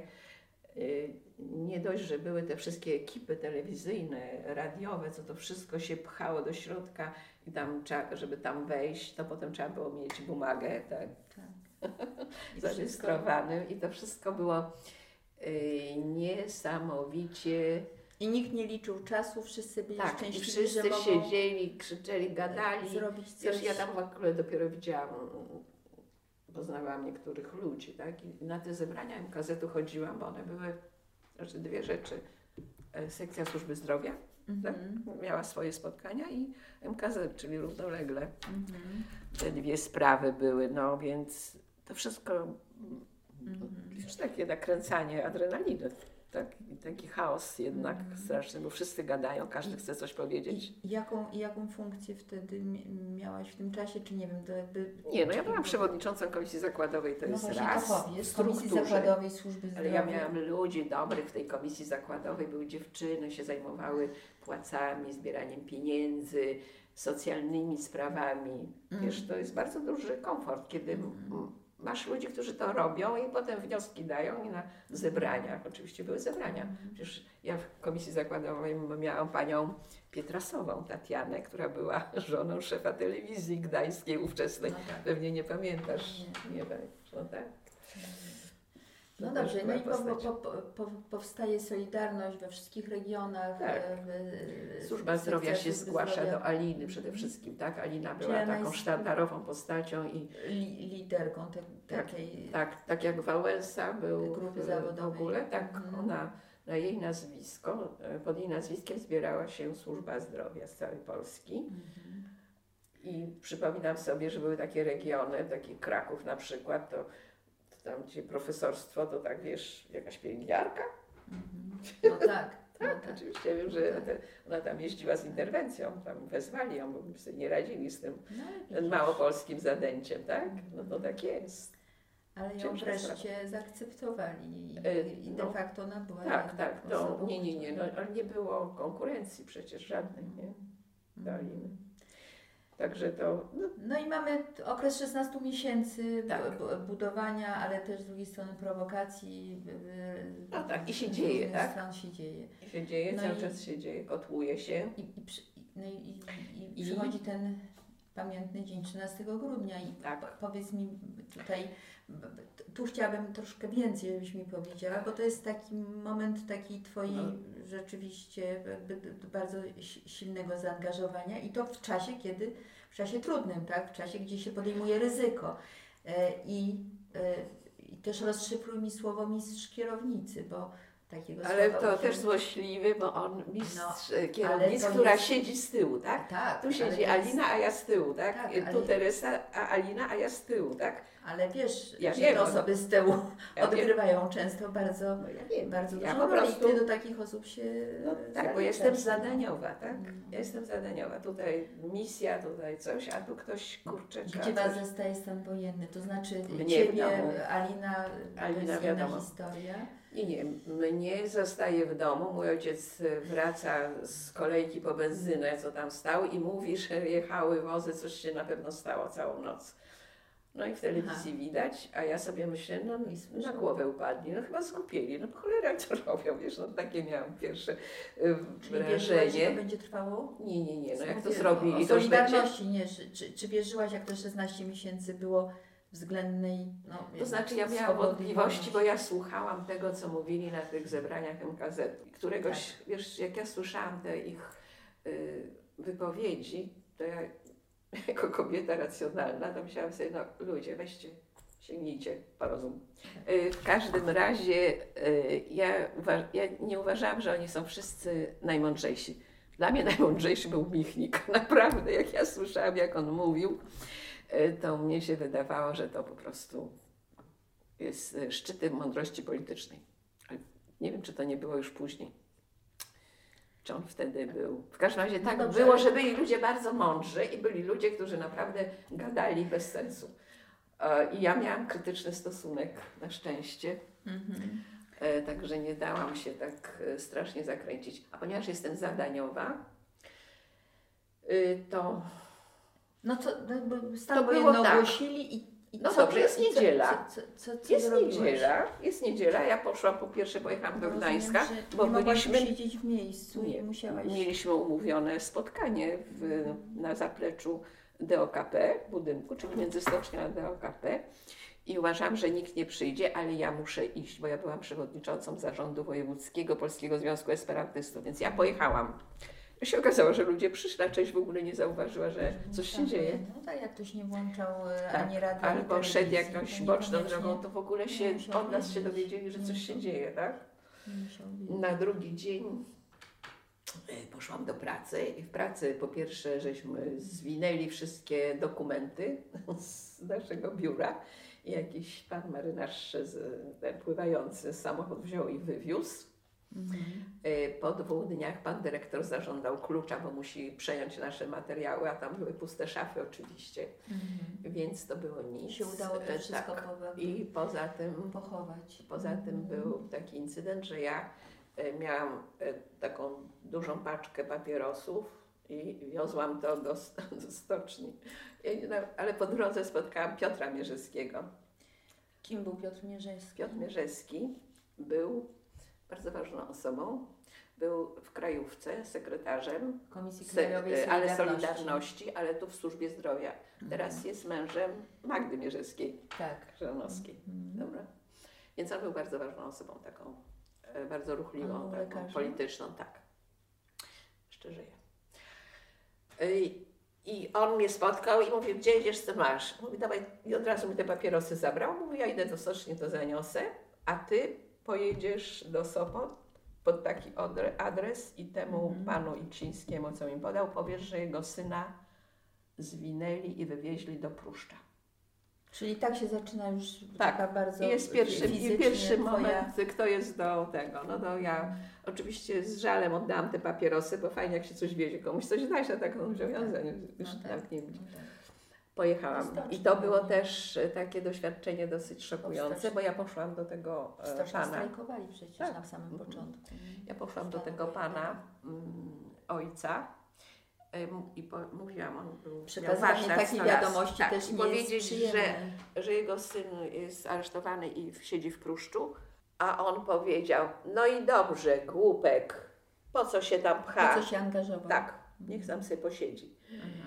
y, nie dość, że były te wszystkie ekipy telewizyjne, radiowe, co to wszystko się pchało do środka i tam, trzeba- żeby tam wejść, to potem trzeba było mieć bumagę, tak, Tak. I wszystko- zarejestrowany i to wszystko było y, niesamowicie I nikt nie liczył czasu, wszyscy byli tak, i szczęśliwi, wszyscy że mogą siedzieli, krzyczeli, gadali. zrobić coś. Wiesz, ja tam w ogóle dopiero widziałam, poznawałam niektórych ludzi, tak? I na te zebrania MKZ-u chodziłam, bo one były, znaczy dwie rzeczy. E, Sekcja służby zdrowia tak? Mhm. miała swoje spotkania i MKZ, czyli równolegle. Mhm. Te dwie sprawy były, no więc to wszystko, Mhm. już takie nakręcanie adrenaliny, tak? I taki chaos jednak Mhm. straszny, bo wszyscy gadają, każdy chce coś powiedzieć. I jaką, i jaką funkcję wtedy mi- miałaś w tym czasie, czy nie wiem, to jakby... Nie, no ja byłam przewodniczącą komisji zakładowej, to no jest raz. to Komisji. Zakładowej Służby Ale Zdrowia. ja miałam ludzi dobrych w tej komisji zakładowej, były dziewczyny, się zajmowały płacami, zbieraniem pieniędzy, socjalnymi sprawami. Wiesz, Mhm. to jest bardzo duży komfort, kiedy m- m- masz ludzi, którzy to robią i potem wnioski dają i na zebraniach, oczywiście były zebrania. Przecież ja w komisji zakładowej miałam panią Pietrasową, Tatianę, która była żoną szefa telewizji gdańskiej ówczesnej. No tak. Pewnie nie pamiętasz. Nie. Nie no tak. No dobrze, no i po, po, po, po, powstaje Solidarność we wszystkich regionach. Tak. e, w- Służba sekcja zdrowia się zgłasza zdrowia. do Aliny przede wszystkim, tak? Alina była taką sztandarową postacią i Li, liderką te, Tak, takiej. tak, tak jak Wałęsa był Grupy w, w zawodowej. ogóle, tak Mhm. ona na jej nazwisko, e, pod jej nazwiskiem zbierała się służba zdrowia z całej Polski. Mhm. I przypominam sobie, że były takie regiony, taki Kraków na przykład, to tam gdzie profesorstwo, to tak wiesz, jakaś pielęgniarka. Mhm. No tak, no Tak, tak. oczywiście wiem, że te, ona tam jeździła z interwencją, tam wezwali ją, bo by sobie nie radzili z tym No, małopolskim zadęciem, tak? No to tak jest. Ale ją wreszcie zaakceptowali i, E, de no. facto ona była Tak, tak, to osobą, nie, nie, nie, no, ale nie było konkurencji przecież żadnej, nie? Mhm. Aliny. Także to, no, No i mamy okres 16 miesięcy Tak. bu- bu- budowania, ale też z drugiej strony prowokacji. No tak, i się dzieje, tak? stron się dzieje. się dzieje, No cały i- czas się dzieje, kotłuje się. I, i, przy, i, no i, i, i I- przychodzi ten pamiętny dzień 13 grudnia i Tak. po- powiedz mi tutaj, tu chciałabym troszkę więcej, żebyś mi powiedziała, bo to jest taki moment takiej twojej No. rzeczywiście bardzo si- silnego zaangażowania i to w czasie, kiedy, w czasie trudnym, tak, w czasie, gdzie się podejmuje ryzyko e, i, e, i też rozszyfruj mi słowo mistrz kierownicy, bo takiego Ale to też złośliwy, bo on mistrz No, no, kierownic, która jest- siedzi z tyłu, tak? Tak, Tu siedzi jest- Alina, a ja z tyłu, tak? Tak, tu ale- Teresa, a Alina, a ja z tyłu, tak? Ale wiesz, Ja że wiem, te no. osoby z tyłu Ja wiem. odgrywają często bardzo, No ja wiem. bardzo Ja dużą po prostu- i ty do takich osób się No tak, bo jestem zadaniowa, tak? Mm. Ja jestem zadaniowa. Tutaj misja, tutaj coś, a tu ktoś kurczę trzeba Gdzie Was coś. zestaje stan wojenny? To znaczy Mnie Ciebie. Alina, Alina, to jest wiadomo. inna historia. Nie, nie, mnie zostaje w domu. Mój ojciec y, wraca z kolejki po benzynę, co tam stał i mówi, że jechały wozy, coś się na pewno stało całą noc. No i w telewizji Aha. widać, a ja sobie myślę, no na głowę upadli, no chyba zgubieli, no cholera to robią, wiesz, no takie miałam pierwsze y, Czyli wierzyłaś, że to wrażenie. będzie trwało? Nie, nie, nie, no jak to zrobili, O to już będzie... Nie, czy, czy, czy wierzyłaś, jak to 16 miesięcy było względnej no, To znaczy ja miałam wątpliwości, bo ja słuchałam tego, co mówili na tych zebraniach MKZ. Któregoś, Tak. wiesz, jak ja słyszałam te ich y, wypowiedzi, to ja jako kobieta racjonalna, to myślałam sobie, no ludzie, weźcie, sięgnijcie po rozum. Y, w każdym razie y, ja, ja nie uważałam, że oni są wszyscy najmądrzejsi. Dla mnie najmądrzejszy był Michnik. Naprawdę, jak ja słyszałam, jak on mówił, to mnie się wydawało, że to po prostu jest y, szczytem mądrości politycznej. Ale Nie wiem, czy to nie było już później. Czy on wtedy był. W każdym razie No tak dobrze, było, że byli ludzie bardzo mądrzy i byli ludzie, którzy naprawdę gadali bez sensu. E, I ja miałam krytyczny stosunek, na szczęście. Mhm. E, Także nie dałam się tak e, strasznie zakręcić. A ponieważ jestem zadaniowa, y, to No to, no, bo stan To wojenny było tak. ogłosili i, i No co dobrze, jest niedziela. Co, co, co, jest niedziela, jest niedziela. Ja poszłam po pierwsze, pojechałam do Rozumiem, Gdańska, bo nie byliśmy siedzieć w miejscu Nie. musiałaś... Mieliśmy umówione spotkanie w, na zapleczu DOKP, budynku, czyli między stocznią a DOKP. I uważam, że nikt nie przyjdzie, ale ja muszę iść, bo ja byłam przewodniczącą zarządu wojewódzkiego Polskiego Związku Esperantystów, więc ja pojechałam. Się okazało, że ludzie przyszli, a część w ogóle nie zauważyła, że coś się Stan dzieje. No tak, jak ktoś nie włączał e, Tak, ani radia, Albo szedł jakąś boczną drogą, to w ogóle się od nas się dowiedzieli, że coś się dzieje, tak? Na drugi dzień e, poszłam do pracy i w pracy po pierwsze żeśmy zwinęli wszystkie dokumenty z naszego biura i jakiś pan marynarz z, ten pływający samochód wziął i wywiózł. Mhm. E, Po dwóch dniach pan dyrektor zażądał klucza, bo musi przejąć nasze materiały, a tam były puste szafy oczywiście, Mhm. więc to było nic. Się udało to E, wszystko tak. I poza tym pochować. Poza tym Mhm. był taki incydent, że ja e, miałam e, taką dużą paczkę papierosów i wiozłam to do, do stoczni. Ale po drodze spotkałam Piotra Mierzewskiego. Kim był Piotr Mierzejski? Piotr Mierzewski był bardzo ważną osobą. Był w krajówce sekretarzem, Komisji Krajowej e, ale Solidarności. Solidarności, ale tu w służbie zdrowia. Teraz jest mężem Magdy Mierzewskiej, Tak. Żanowskiej. Mhm. Dobra. Więc on był bardzo ważną osobą, taką e, bardzo ruchliwą, taką lekarzem? polityczną, tak. Jeszcze żyje. I, I on mnie spotkał i mówi, gdzie idziesz, co masz? Mówi, dawaj, i od razu mi te papierosy zabrał. Mówi, ja idę do stoczni, to zaniosę, a ty pojedziesz do Sopot pod taki adres i temu Mhm. panu Iksińskiemu, co mi podał, powiesz, że jego syna zwinęli i wywieźli do Pruszcza. Czyli tak się zaczyna już Tak. taka bardzo I jest pierwszy, i pierwszy twoja- moment, kto jest do tego. No to ja oczywiście z żalem oddałam te papierosy, bo fajnie jak się coś wiezie, komuś coś dać na taką zobowiązanie. Już No tak, tak nie no tak. Pojechałam. I to było też e, takie doświadczenie dosyć szokujące, bo ja poszłam do tego e, Stoczni pana. strajkowali przecież Tak. na samym Mhm. początku. Ja poszłam do tego pana, mm, ojca. e, I po, mówiłam, on był warsztat takiej wiadomości tak, też i nie powiedzieć, że że jego syn jest aresztowany i siedzi w Pruszczu, a on powiedział, no i dobrze, głupek, po co się tam pcha? Po co się angażował? Tak, niech tam sobie posiedzi. Aha.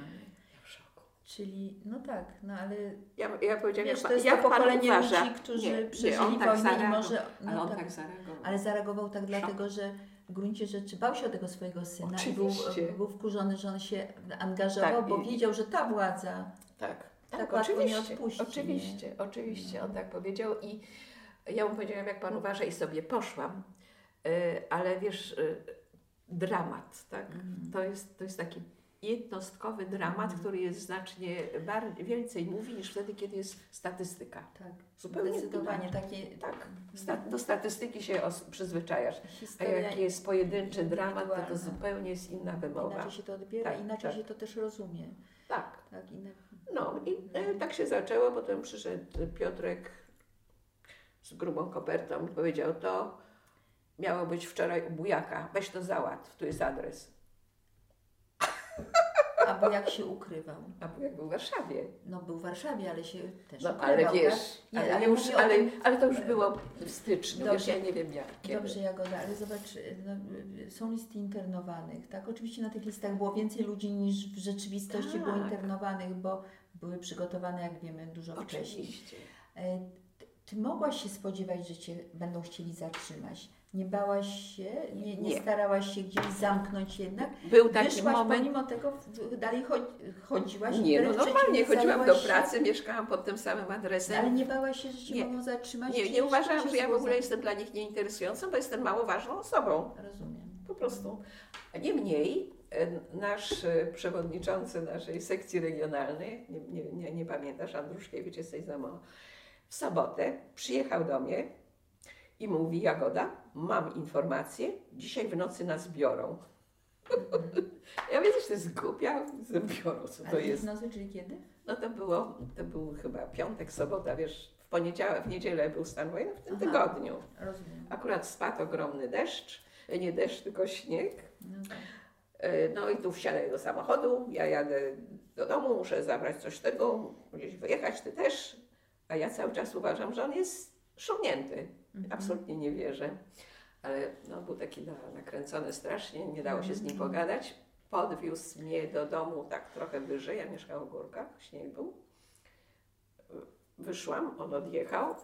Czyli, no tak, no ale Ja, ja powiedziałam, wiesz, jak, to pan, jest jak to pan pokolenie uważa? ludzi, którzy Nie, nie, przeżyli on tak wojnę i może... No Ale on tak, tak zareagował. ale zareagował tak dlatego, że w gruncie rzeczy bał się o tego swojego syna i był, Oczywiście. był wkurzony, że on się angażował, Tak, bo i- wiedział, że ta władza Tak, Tak tak, łatwo nie oczywiście, odpuści, oczywiście, oczywiście, on tak powiedział i ja mu powiedziałam, jak pan uważa i sobie poszłam. ale wiesz, y, dramat, tak? Mhm. To jest, to jest taki jednostkowy dramat, Mhm. który jest znacznie bardziej, więcej mówi niż wtedy, kiedy jest statystyka. Tak, Zupełnie zdecydowanie takie Tak, Sta- do statystyki się przyzwyczajasz. A historia jak jest pojedynczy dramat, to to zupełnie jest inna wymowa. inaczej się to odbiera, Tak, inaczej tak. się to też rozumie. Tak. Tak, inne... No i e, tak się zaczęło, potem przyszedł Piotrek z grubą kopertą i powiedział to miało być wczoraj u bujaka, weź to załatw, tu jest adres. Albo jak się ukrywał. A bujak był w Warszawie. No był w Warszawie, ale się też No ukrywał, ale tak? wiesz, Nie, ale, ale już, ale, ale to już było w styczniu, wiesz, Dobrze. ja nie wiem jak, kiedy. Dobrze, Jagoda, ale zobacz, no, są listy internowanych, tak? Oczywiście na tych listach było więcej ludzi niż w rzeczywistości było Tak. internowanych, bo były przygotowane, jak wiemy, dużo wcześniej. Oczywiście. Ty, ty mogłaś się spodziewać, że cię będą chcieli zatrzymać. Nie bałaś się, nie, nie, Nie. starałaś się gdzieś zamknąć jednak. Był taki Wyszłaś moment, pomimo tego, dalej chodziłaś. nie, no normalnie chodziłam do zajęłaś się- pracy, mieszkałam pod tym samym adresem. Ale nie bałaś się, że cię Nie. mogą zatrzymać? Nie, nie uważałam, że ja w ogóle jestem dla nich nieinteresującą, bo jestem mało ważną osobą. Rozumiem. Po prostu. A Niemniej e, nasz e, przewodniczący naszej sekcji regionalnej, nie, nie, nie, nie pamiętasz, Andruszkiewicz, jesteś za mało, w sobotę przyjechał do mnie i mówi, Jagoda, mam informację, dzisiaj w nocy nas biorą. Ja wiem, że to jest głupia, że biorą, co to jest. w nocy, czyli kiedy? No to było, to był chyba piątek, sobota, wiesz, w poniedziałek, w niedzielę był stan wojenny, w tym Aha. tygodniu. Rozumiem. Akurat spadł ogromny deszcz, nie deszcz, tylko śnieg. No tak. E, No i tu wsiadaj do samochodu, ja jadę do domu, muszę zabrać coś tego, gdzieś wyjechać, ty też. A ja cały czas uważam, że on jest szumnięty. Mhm. Absolutnie nie wierzę. Ale no, był taki na- nakręcony strasznie, nie dało się z nim Mhm. pogadać. Podwiózł mnie do domu tak trochę wyżej, ja mieszkałam w górkach, śnieg był. Wyszłam, on odjechał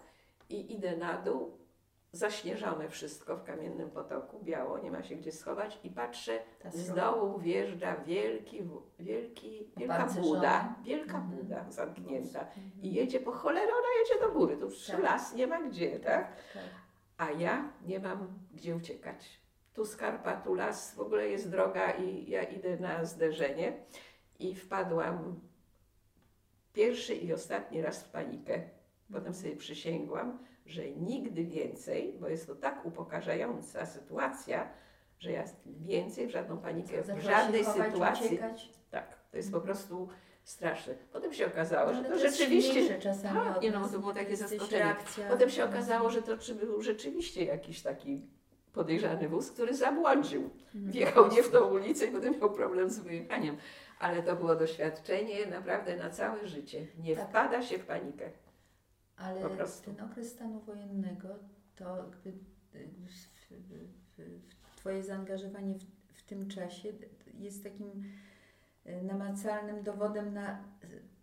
i idę na dół, zaśnieżone wszystko w kamiennym potoku, biało, nie ma się gdzie schować i patrzę, z dołu wjeżdża wielki, wielki, wielka buda, wielka Mhm. buda zamknięta Mhm. i jedzie po cholerę, ona jedzie do góry, tu już Tak. las nie ma gdzie, tak? tak. A ja nie mam gdzie uciekać. Tu skarpa, tu las, w ogóle jest droga i ja idę na zderzenie i wpadłam pierwszy i ostatni raz w panikę. Potem sobie przysięgłam, że nigdy więcej, bo jest to tak upokarzająca sytuacja, że ja więcej w żadną panikę, w żadnej sytuacji. Uciekać. Tak, to jest po prostu straszne. Potem się okazało, że Ale to rzeczywiście. czasami Tak, nie no, to było takie zaskoczenie. reakcja. Potem się okazało, że to czy był rzeczywiście jakiś taki podejrzany wóz, który zabłądził. Mhm. Wjechał nie w tą ulicę i potem miał problem z wyjechaniem. Ale to było doświadczenie naprawdę na całe życie. Nie Tak. wpada się w panikę. Ale ten okres stanu wojennego, to jakby Twoje zaangażowanie w, w tym czasie jest takim y, namacalnym dowodem na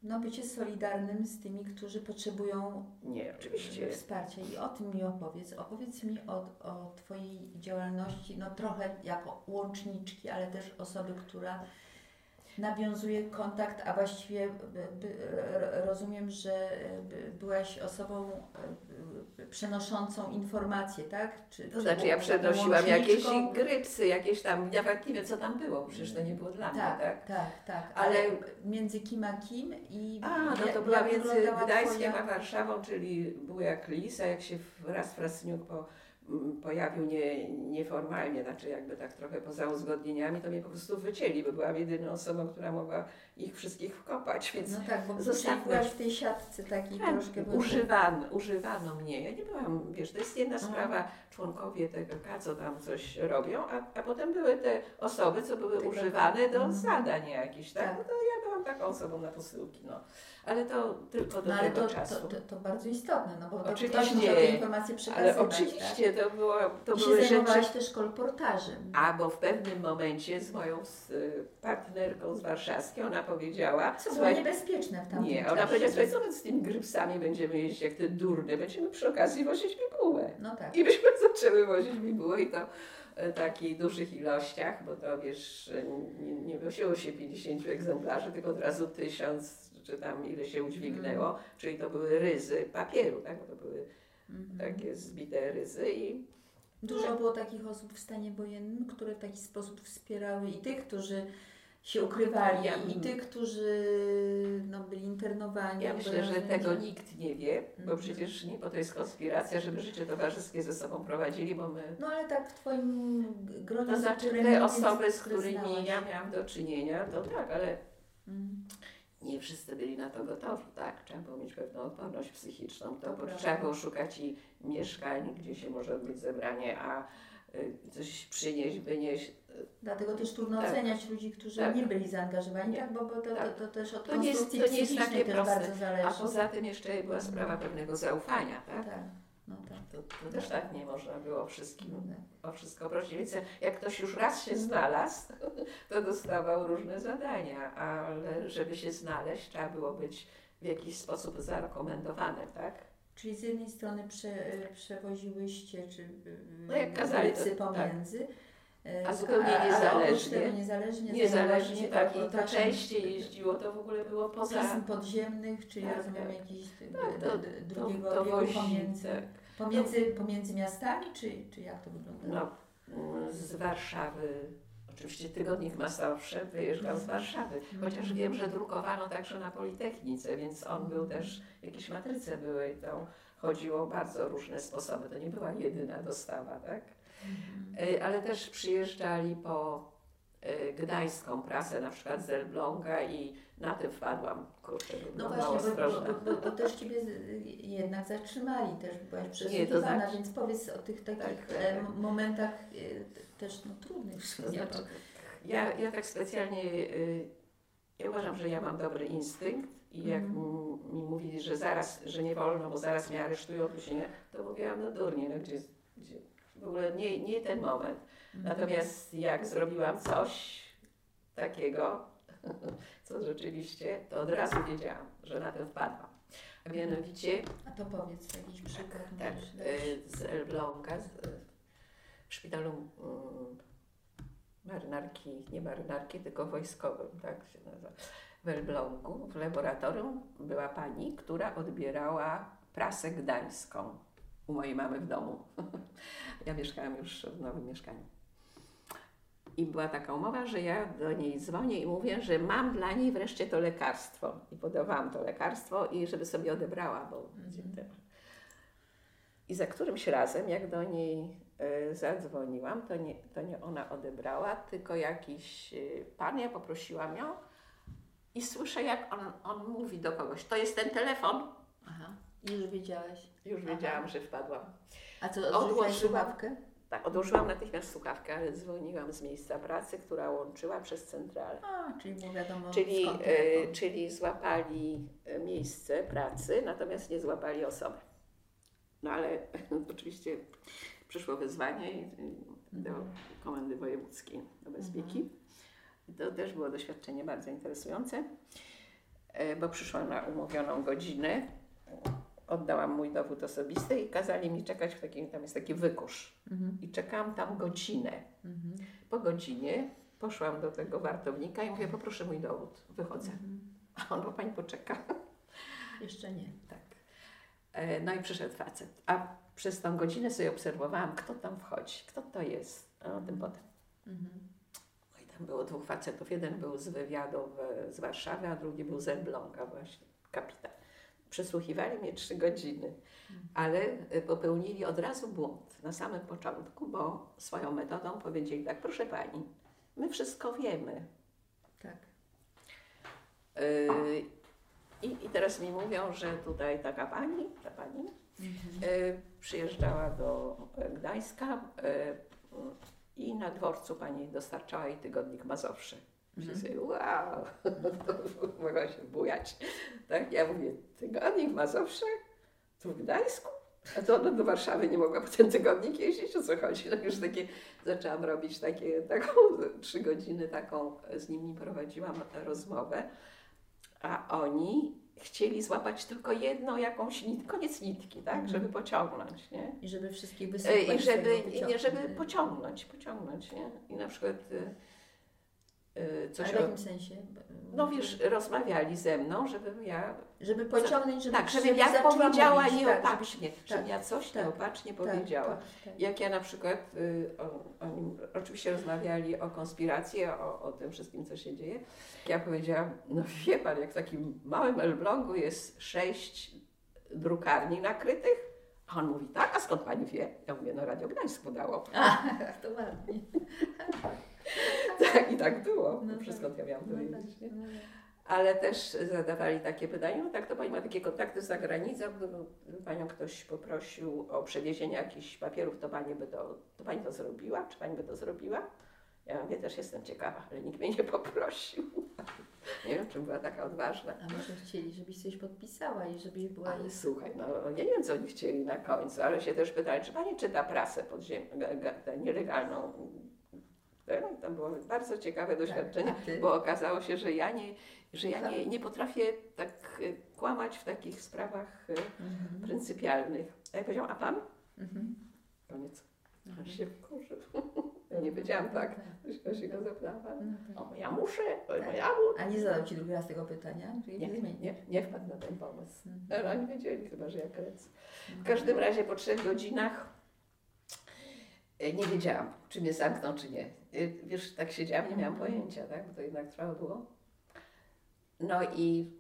no, bycie solidarnym z tymi, którzy potrzebują Nie, oczywiście. wsparcia. I o tym mi opowiedz. Opowiedz mi o, o Twojej działalności, no trochę jako łączniczki, ale też osoby, która nawiązuje kontakt, a właściwie rozumiem, że by, byłaś osobą y, przenoszącą informacje, tak? Czy, To czy znaczy ja przenosiłam jakieś grypsy, jakieś tam, nawet nie wiem co tam było, przecież to nie było dla mnie, Tak, tak? tak, tak, Ale- Ale między kim a kim i A, no jak- to była jak między Gdańskiem twoja- a Warszawą, czyli Bujak Lis, a jak się w- raz Frasniuk po, pojawił nie, nieformalnie, znaczy jakby tak trochę poza uzgodnieniami, to mnie po prostu wycięli, bo byłam jedyną osobą, która mogła ich wszystkich wkopać, więc No tak, bo Zostawmy. byłaś w tej siatce takiej tak, troszkę... używano, używano mnie. Ja nie byłam, wiesz, to jest jedna Aha. sprawa, członkowie TKK, co tam coś robią, a, a potem były te osoby, co były Tylko- używane do Mhm. zadań jakichś, tak? Tak. No byłam taką osobą na posyłki, no. Ale to tylko do No ale tego to, czasu. to, to, to bardzo istotne, no bo to Oczywiście. ktoś musiał te informacje przekazywać, Ale oczywiście to, było, to tak? I były rzeczy. też kolportażem. A bo w pewnym momencie z moją z, y, partnerką z warszawskiej ona powiedziała, Co było niebezpieczne w tamtym nie, czasie. ona powiedziała, słuchaj, co my z tymi grypsami będziemy jeść jak te durne, będziemy przy okazji wozić bibułę. No tak. I myśmy zaczęły wozić bibułę i to takich dużych ilościach, bo to wiesz, nie, nie nosiło się 50 egzemplarzy, tylko od razu 1000, czy tam ile się udźwignęło, czyli to były ryzy papieru, tak? To były Mhm. takie zbite ryzy i Dużo było takich osób w stanie wojennym, które w taki sposób wspierały i tych, którzy się ukrywali, Ja- i tych, którzy no, byli internowani. Ja bo myślę, że tego nikt nie wie, bo Mhm. przecież nie po to jest konspiracja, żeby życie towarzyskie ze sobą prowadzili, bo my No ale tak w Twoim gronie To znaczy które te osoby, z którymi ja miałam do czynienia, to tak, ale Mm. nie wszyscy byli na to gotowi, tak? Trzeba było mieć pewną odporność psychiczną, to, bo trzeba było szukać i mieszkań, gdzie się może odbyć zebranie, a coś przynieść, wynieść. Dlatego też trudno Tak. oceniać ludzi, którzy Tak. nie byli zaangażowani, Nie. tak? bo, bo to, to, Tak. to też od To nie jest- to nie jest takie też proste. bardzo zależy. A poza tym jeszcze była sprawa pewnego zaufania, tak? Tak, no tak. To, to też tak nie można było wszystkim No tak. o wszystko prosić. Więc jak ktoś już raz się znalazł, to dostawał różne zadania, ale żeby się znaleźć, trzeba było być w jakiś sposób zarekomendowanym, tak? Czyli z jednej strony prze, przewoziłyście, czy No jak kazali, to- tak. pomiędzy, y, A zupełnie ale oprócz niezależnie. tego niezależnie, Niezależnie tak, i to częściej jeździło, to w ogóle było poza... pism podziemnych, czyli Tak, rozumiem tak. jakiś Tak, d- to, d- to, drugiego to biegu wozi, pomiędzy, tak. pomiędzy, pomiędzy miastami, czy, czy jak to wygląda? No, mm, z Warszawy, oczywiście Tygodnik Mazowsze wyjeżdżał z Warszawy, chociaż wiem, że drukowano także na Politechnice, więc on był też, jakieś matryce były, to chodziło o bardzo różne sposoby, to nie była jedyna dostawa, tak? Mhm. Y, Ale też przyjeżdżali po y, gdańską prasę, na przykład z Elbląga i na tym wpadłam, kurczę, No właśnie, bo, bo, bo, bo też Ciebie jednak zatrzymali, też byłaś przesłuchiwana, znaczy- więc powiedz o tych takich Tak, tak, e, tak. momentach e, też no, trudnych. To znaczy, ja, ja tak specjalnie, y, ja uważam, że ja mam dobry instynkt i jak Mhm. m- mi mówili, że zaraz, że nie wolno, bo zaraz mnie aresztują, to mówiłam, no durnie, no gdzie, gdzie w ogóle nie, nie ten moment. Mhm. Natomiast jak zrobiłam coś takiego, co rzeczywiście, to od razu wiedziałam, że na to wpadłam. A mianowicie A to powiedz jakiś przykład. tak, możesz dać? y, z Elbląga, z, w szpitalu mm, marynarki, nie marynarki, tylko wojskowym, tak się nazywa, w Elblągu, w laboratorium była pani, która odbierała prasę gdańską u mojej mamy w domu. ja mieszkałam już w nowym mieszkaniu. I była taka umowa, że ja do niej dzwonię i mówię, że mam dla niej wreszcie to lekarstwo. I podawałam to lekarstwo i żeby sobie odebrała, bo Mhm. i za którymś razem, jak do niej e, zadzwoniłam, to nie, to nie ona odebrała, tylko jakiś e, pan, ja poprosiłam ją i słyszę, jak on, on mówi do kogoś, to jest ten telefon. Aha, już wiedziałaś. Już Aha. wiedziałam, że wpadłam. A co, Odłożyłam. słuchawkę? Tak, odłożyłam natychmiast słuchawkę, ale dzwoniłam z miejsca pracy, która łączyła przez centralę. A, czyli było wiadomo Czyli, telefon. czyli złapali e, miejsce pracy, natomiast nie złapali osoby. No ale oczywiście przyszło wyzwanie do Mhm. Komendy Wojewódzkiej do Bezpieki. I To też było doświadczenie bardzo interesujące, e, bo przyszłam na umówioną godzinę, oddałam mój dowód osobisty i kazali mi czekać w takim, tam jest taki wykusz. Mhm. I czekałam tam godzinę. Mhm. Po godzinie poszłam do tego wartownika i mówię, poproszę mój dowód, wychodzę. Mhm. A on, bo pani poczeka. Jeszcze nie. Tak. E, No i przyszedł facet. A przez tą godzinę sobie obserwowałam, kto tam wchodzi, kto to jest. A o tym potem. Mhm. No i tam było dwóch facetów. Jeden był z wywiadu w, z Warszawy, a drugi był z Elbląga właśnie, kapitan. Przesłuchiwali mnie trzy godziny, ale e, popełnili od razu błąd na samym początku, bo swoją metodą powiedzieli tak, proszę pani, my wszystko wiemy, Tak. Yy, I, I teraz mi mówią, że tutaj taka pani, ta pani Mhm. yy, przyjeżdżała do Gdańska yy, i na dworcu pani dostarczała jej tygodnik Mazowszy. Myślę Mhm. sobie, wow, mogła się bujać. Tak, ja mówię, tygodnik Mazowszy? Tu w Gdańsku? A to ona do Warszawy nie mogła po ten tygodnik jeździć, o co chodzi? No już takie, zaczęłam robić takie, taką trzy godziny taką, z nimi prowadziłam rozmowę, a oni chcieli złapać tylko jedną jakąś nit, koniec nitki, tak, Mhm. żeby pociągnąć, nie? I żeby wszystkich E, wysłuchać. I żeby, żeby pociągnąć, pociągnąć, nie? I na przykład y, coś Ale w jakim sensie? no wiesz, rozmawiali ze mną, żebym ja, Żeby pociągnąć, żeby tak, żebym żeby ja powiedziała mówić, tak, nieopatrznie, żebym ja coś tak, nieopatrznie tak, powiedziała. tak, tak. Jak ja na przykład, y, o, oni oczywiście rozmawiali o konspiracji, o, o tym wszystkim, co się dzieje. Ja powiedziałam, no wie pan, jak w takim małym Elblągu jest sześć drukarni nakrytych, a on mówi, tak, a skąd pani wie? Ja mówię, no Radio Gdańsk podało. A, to ładnie. Tak, i tak było. No No, Wszystko tak. ja miałam No tak, no tak. Ale też zadawali takie pytania, no tak, to pani ma takie kontakty za granicą, gdyby panią ktoś poprosił o przewiezienie jakichś papierów, to pani by to, to pani to zrobiła? Czy pani by to zrobiła? Ja mówię, też jestem ciekawa, ale nikt mnie nie poprosił. Nie wiem, czy była taka odważna. A może chcieli, żebyś coś podpisała i żeby była Ale słuchaj, no ja nie wiem, co oni chcieli na końcu, ale się też pytali, czy pani czyta prasę podziemną, nielegalną. No, to było bardzo ciekawe doświadczenie, a ty? bo okazało się, że ja nie, że ja nie, nie potrafię tak y, kłamać w takich sprawach y, Mhm. pryncypialnych. A ja powiedziałam, a pan? Mhm. Koniec. On Mhm. się wkurzył. Ja nie powiedziałam tak. Się go zapytałam, No tak. o, ja muszę, o, Tak. ja mu... A nie zadał Ci drugi raz tego pytania? Nie, nie, nie, wpadł na ten pomysł. Mhm. Ale oni wiedzieli chyba, że ja kręcę. W każdym razie po trzech godzinach e, nie wiedziałam, czy mnie zamkną, czy nie. E, Wiesz, tak siedziałam, nie miałam pojęcia, tak? bo to jednak trwało długo. No i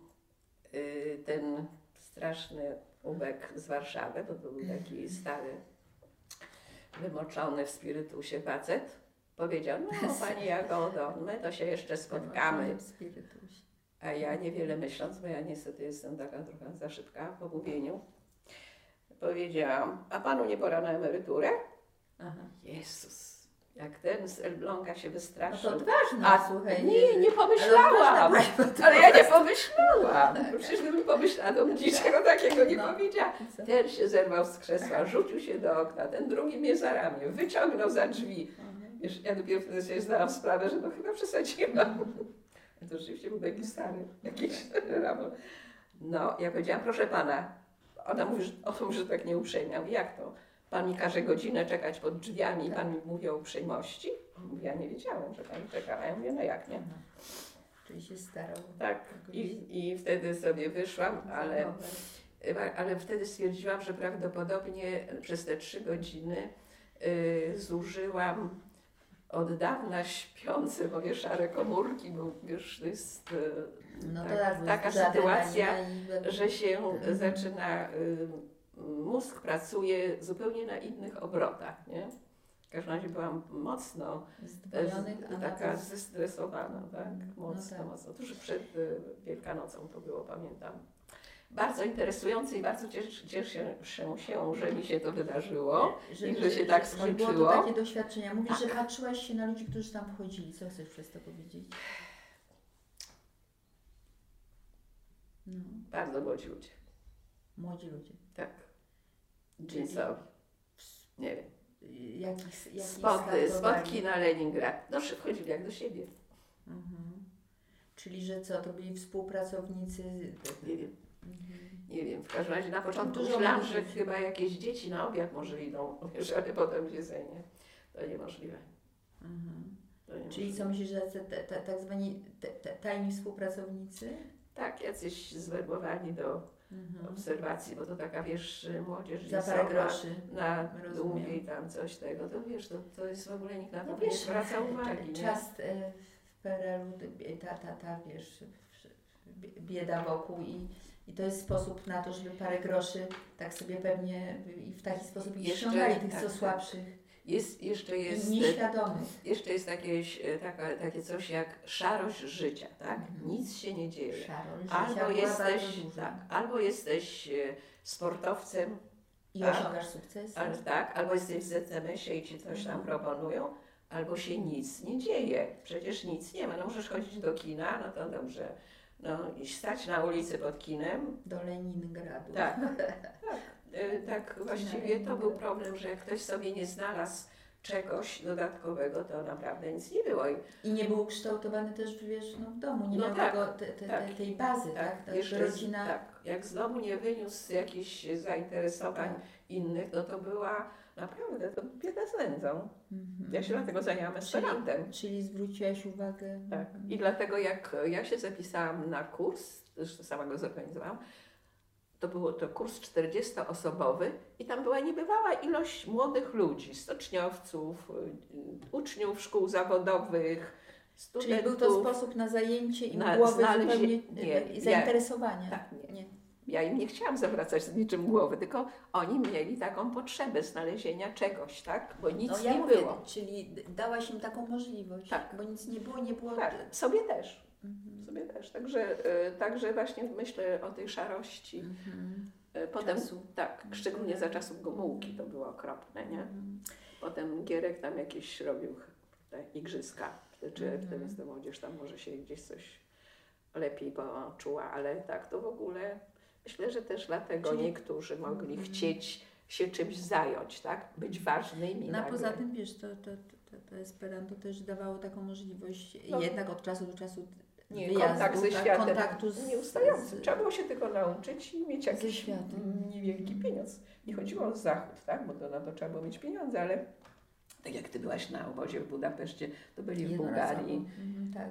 y, ten straszny ubek z Warszawy, bo to był taki stary, wymoczony w spirytusie facet, powiedział, no Pani Jagodo, my to się jeszcze spotkamy. A ja niewiele myśląc, bo ja niestety jestem taka trochę za szybka w omówieniu, powiedziałam, a panu nie pora na emeryturę? Aha. Jezus, jak ten z Elbląga się No wystraszył. to odważna, a słuchaj. nie, nie Ale pomyślałam. bo to Ale ja nie pomyślałam. Przecież gdybym pomyślała, to bym niczego takiego nie No. powiedziała. Ten się zerwał z krzesła, rzucił się do okna, ten drugi mnie za ramię, wyciągnął za drzwi. Mhm. Wiesz, ja dopiero wtedy sobie zdałam sprawę, że no chyba przesadziłam. To rzeczywiście był taki stary, jakiś ramon. No, ja powiedziałam, proszę pana, ona mówi, że, mówi, że tak nieuprzejmie. Ja mówię, jak to? Pan mi każe godzinę czekać pod drzwiami i pan mi mówi o uprzejmości? Ja nie wiedziałem, że pani czekała. Ja mówię, no jak nie? Aha. Czyli się starał. Tak, i, i wtedy sobie wyszłam, ale, ale wtedy stwierdziłam, że prawdopodobnie przez te trzy godziny y, zużyłam od dawna śpiące moje szare komórki, bo wiesz, to jest, y, No to tak, tak, taka sytuacja, że się Mhm. zaczyna, y, mózg pracuje zupełnie na innych obrotach, nie? W każdym razie byłam mocno z, taka zestresowana, tak? No Mocno, tak. mocno. Tuż przed y, Wielkanocą to było, pamiętam. Bardzo interesujące i bardzo cieszę, cieszę się, że mi się to wydarzyło. I że się tak Że było skończyło. to takie doświadczenia. Mówisz, że patrzyłaś się na ludzi, którzy tam wchodzili. Co chcesz przez to powiedzieć? No, Bardzo młodzi ludzie, młodzi ludzie. tak. Jeansowi. Nie wiem. Jakich, jakich Spot, startowali? spotki na Leningrad. No, wchodzili jak do siebie. Mhm. Czyli, że co, to byli współpracownicy? Nie wiem. Mhm. Nie wiem, w każdym razie na początku myślałam, że chyba jakieś dzieci na obiad może idą, wiesz, ale potem jedzenie. To niemożliwe. Mhm. To niemożliwe. Czyli co myślisz, że te, te, tak zwani te, te, tajni współpracownicy? Tak, jacyś zwerbowani do Mhm. obserwacji, bo to taka, wiesz, młodzież Za parę groszy. na długie i tam coś tego, to wiesz, to, to jest w ogóle nikt na to No nie wiesz, zwraca uwagi, nie? czas e, w PRL-u, ta, ta, ta, wiesz, bieda wokół i, i to jest sposób na to, żeby parę groszy tak sobie pewnie i w taki sposób ich ściągali tych tak, co tak. słabszych Jest, jeszcze jest, nieświadomych. jeszcze jest jakieś, e, taka, takie coś jak szarość życia, tak? Mhm. Nic się nie dzieje. Szaro, życia Albo jesteś, tak, albo jesteś sportowcem, I tak. osiągasz sukces. ale, tak, albo jesteś w ZMS-ie i ci coś tam proponują, albo się nic nie dzieje. Przecież nic nie ma. No możesz chodzić do kina, no to dobrze. No i stać na ulicy pod kinem. Do Leningradu. Tak, E, tak właściwie to był problem, że jak ktoś sobie nie znalazł czegoś dodatkowego, to naprawdę nic nie było. I I nie był ukształtowany też, wiesz, no, w domu, nie No miał tak, tego, te, te, tak. te, tej bazy, tak? tak? jeszcze rodzina... tak, jak z domu nie wyniósł jakichś zainteresowań Tak. innych, no to była, Naprawdę, to bieda z nędzą. Mhm. Ja się dlatego zajęłam Esperantem. Czyli zwróciłaś uwagę. Tak. I dlatego jak ja się zapisałam na kurs, zresztą sama go zorganizowałam, to był to kurs 40-osobowy i tam była niebywała ilość młodych ludzi, stoczniowców, y, uczniów szkół zawodowych, Czyli studentów. był to sposób na zajęcie im Na głowy znalezie- zupełnie nie, i ja- zainteresowania. Tak, nie. nie. Ja im nie chciałam zawracać z niczym głowy, tylko oni mieli taką potrzebę znalezienia czegoś, tak? Bo nic No ja nie mówię, było. czyli dałaś im taką możliwość, Tak. bo nic nie było, nie było. Tak, sobie też. Mhm. Sobie też. Także, y, także właśnie myślę o tej szarości. Mhm. Y, Potem, Czasu. tak, szczególnie za czasów Gomułki to było okropne, nie? Mhm. Potem Gierek tam jakieś robił te igrzyska, czy Mhm. wtedy ta młodzież tam może się gdzieś coś lepiej poczuła, ale tak to w ogóle myślę, że też dlatego Czyli- niektórzy mogli Mhm. chcieć się czymś zająć, tak? Być ważnymi. No nagle. poza tym, wiesz, to, to, to, to Esperanto też dawało taką możliwość No. jednak od czasu do czasu nie, wyjazdu, kontakt ze tak, światem kontaktu z, nieustający. z, Trzeba było się tego nauczyć i mieć jakiś niewielki pieniądz. Nie chodziło o zachód, tak? bo to na to trzeba było mieć pieniądze, ale tak jak ty byłaś na obozie w Budapeszcie, to byli w. Bułgarii. Mhm, tak.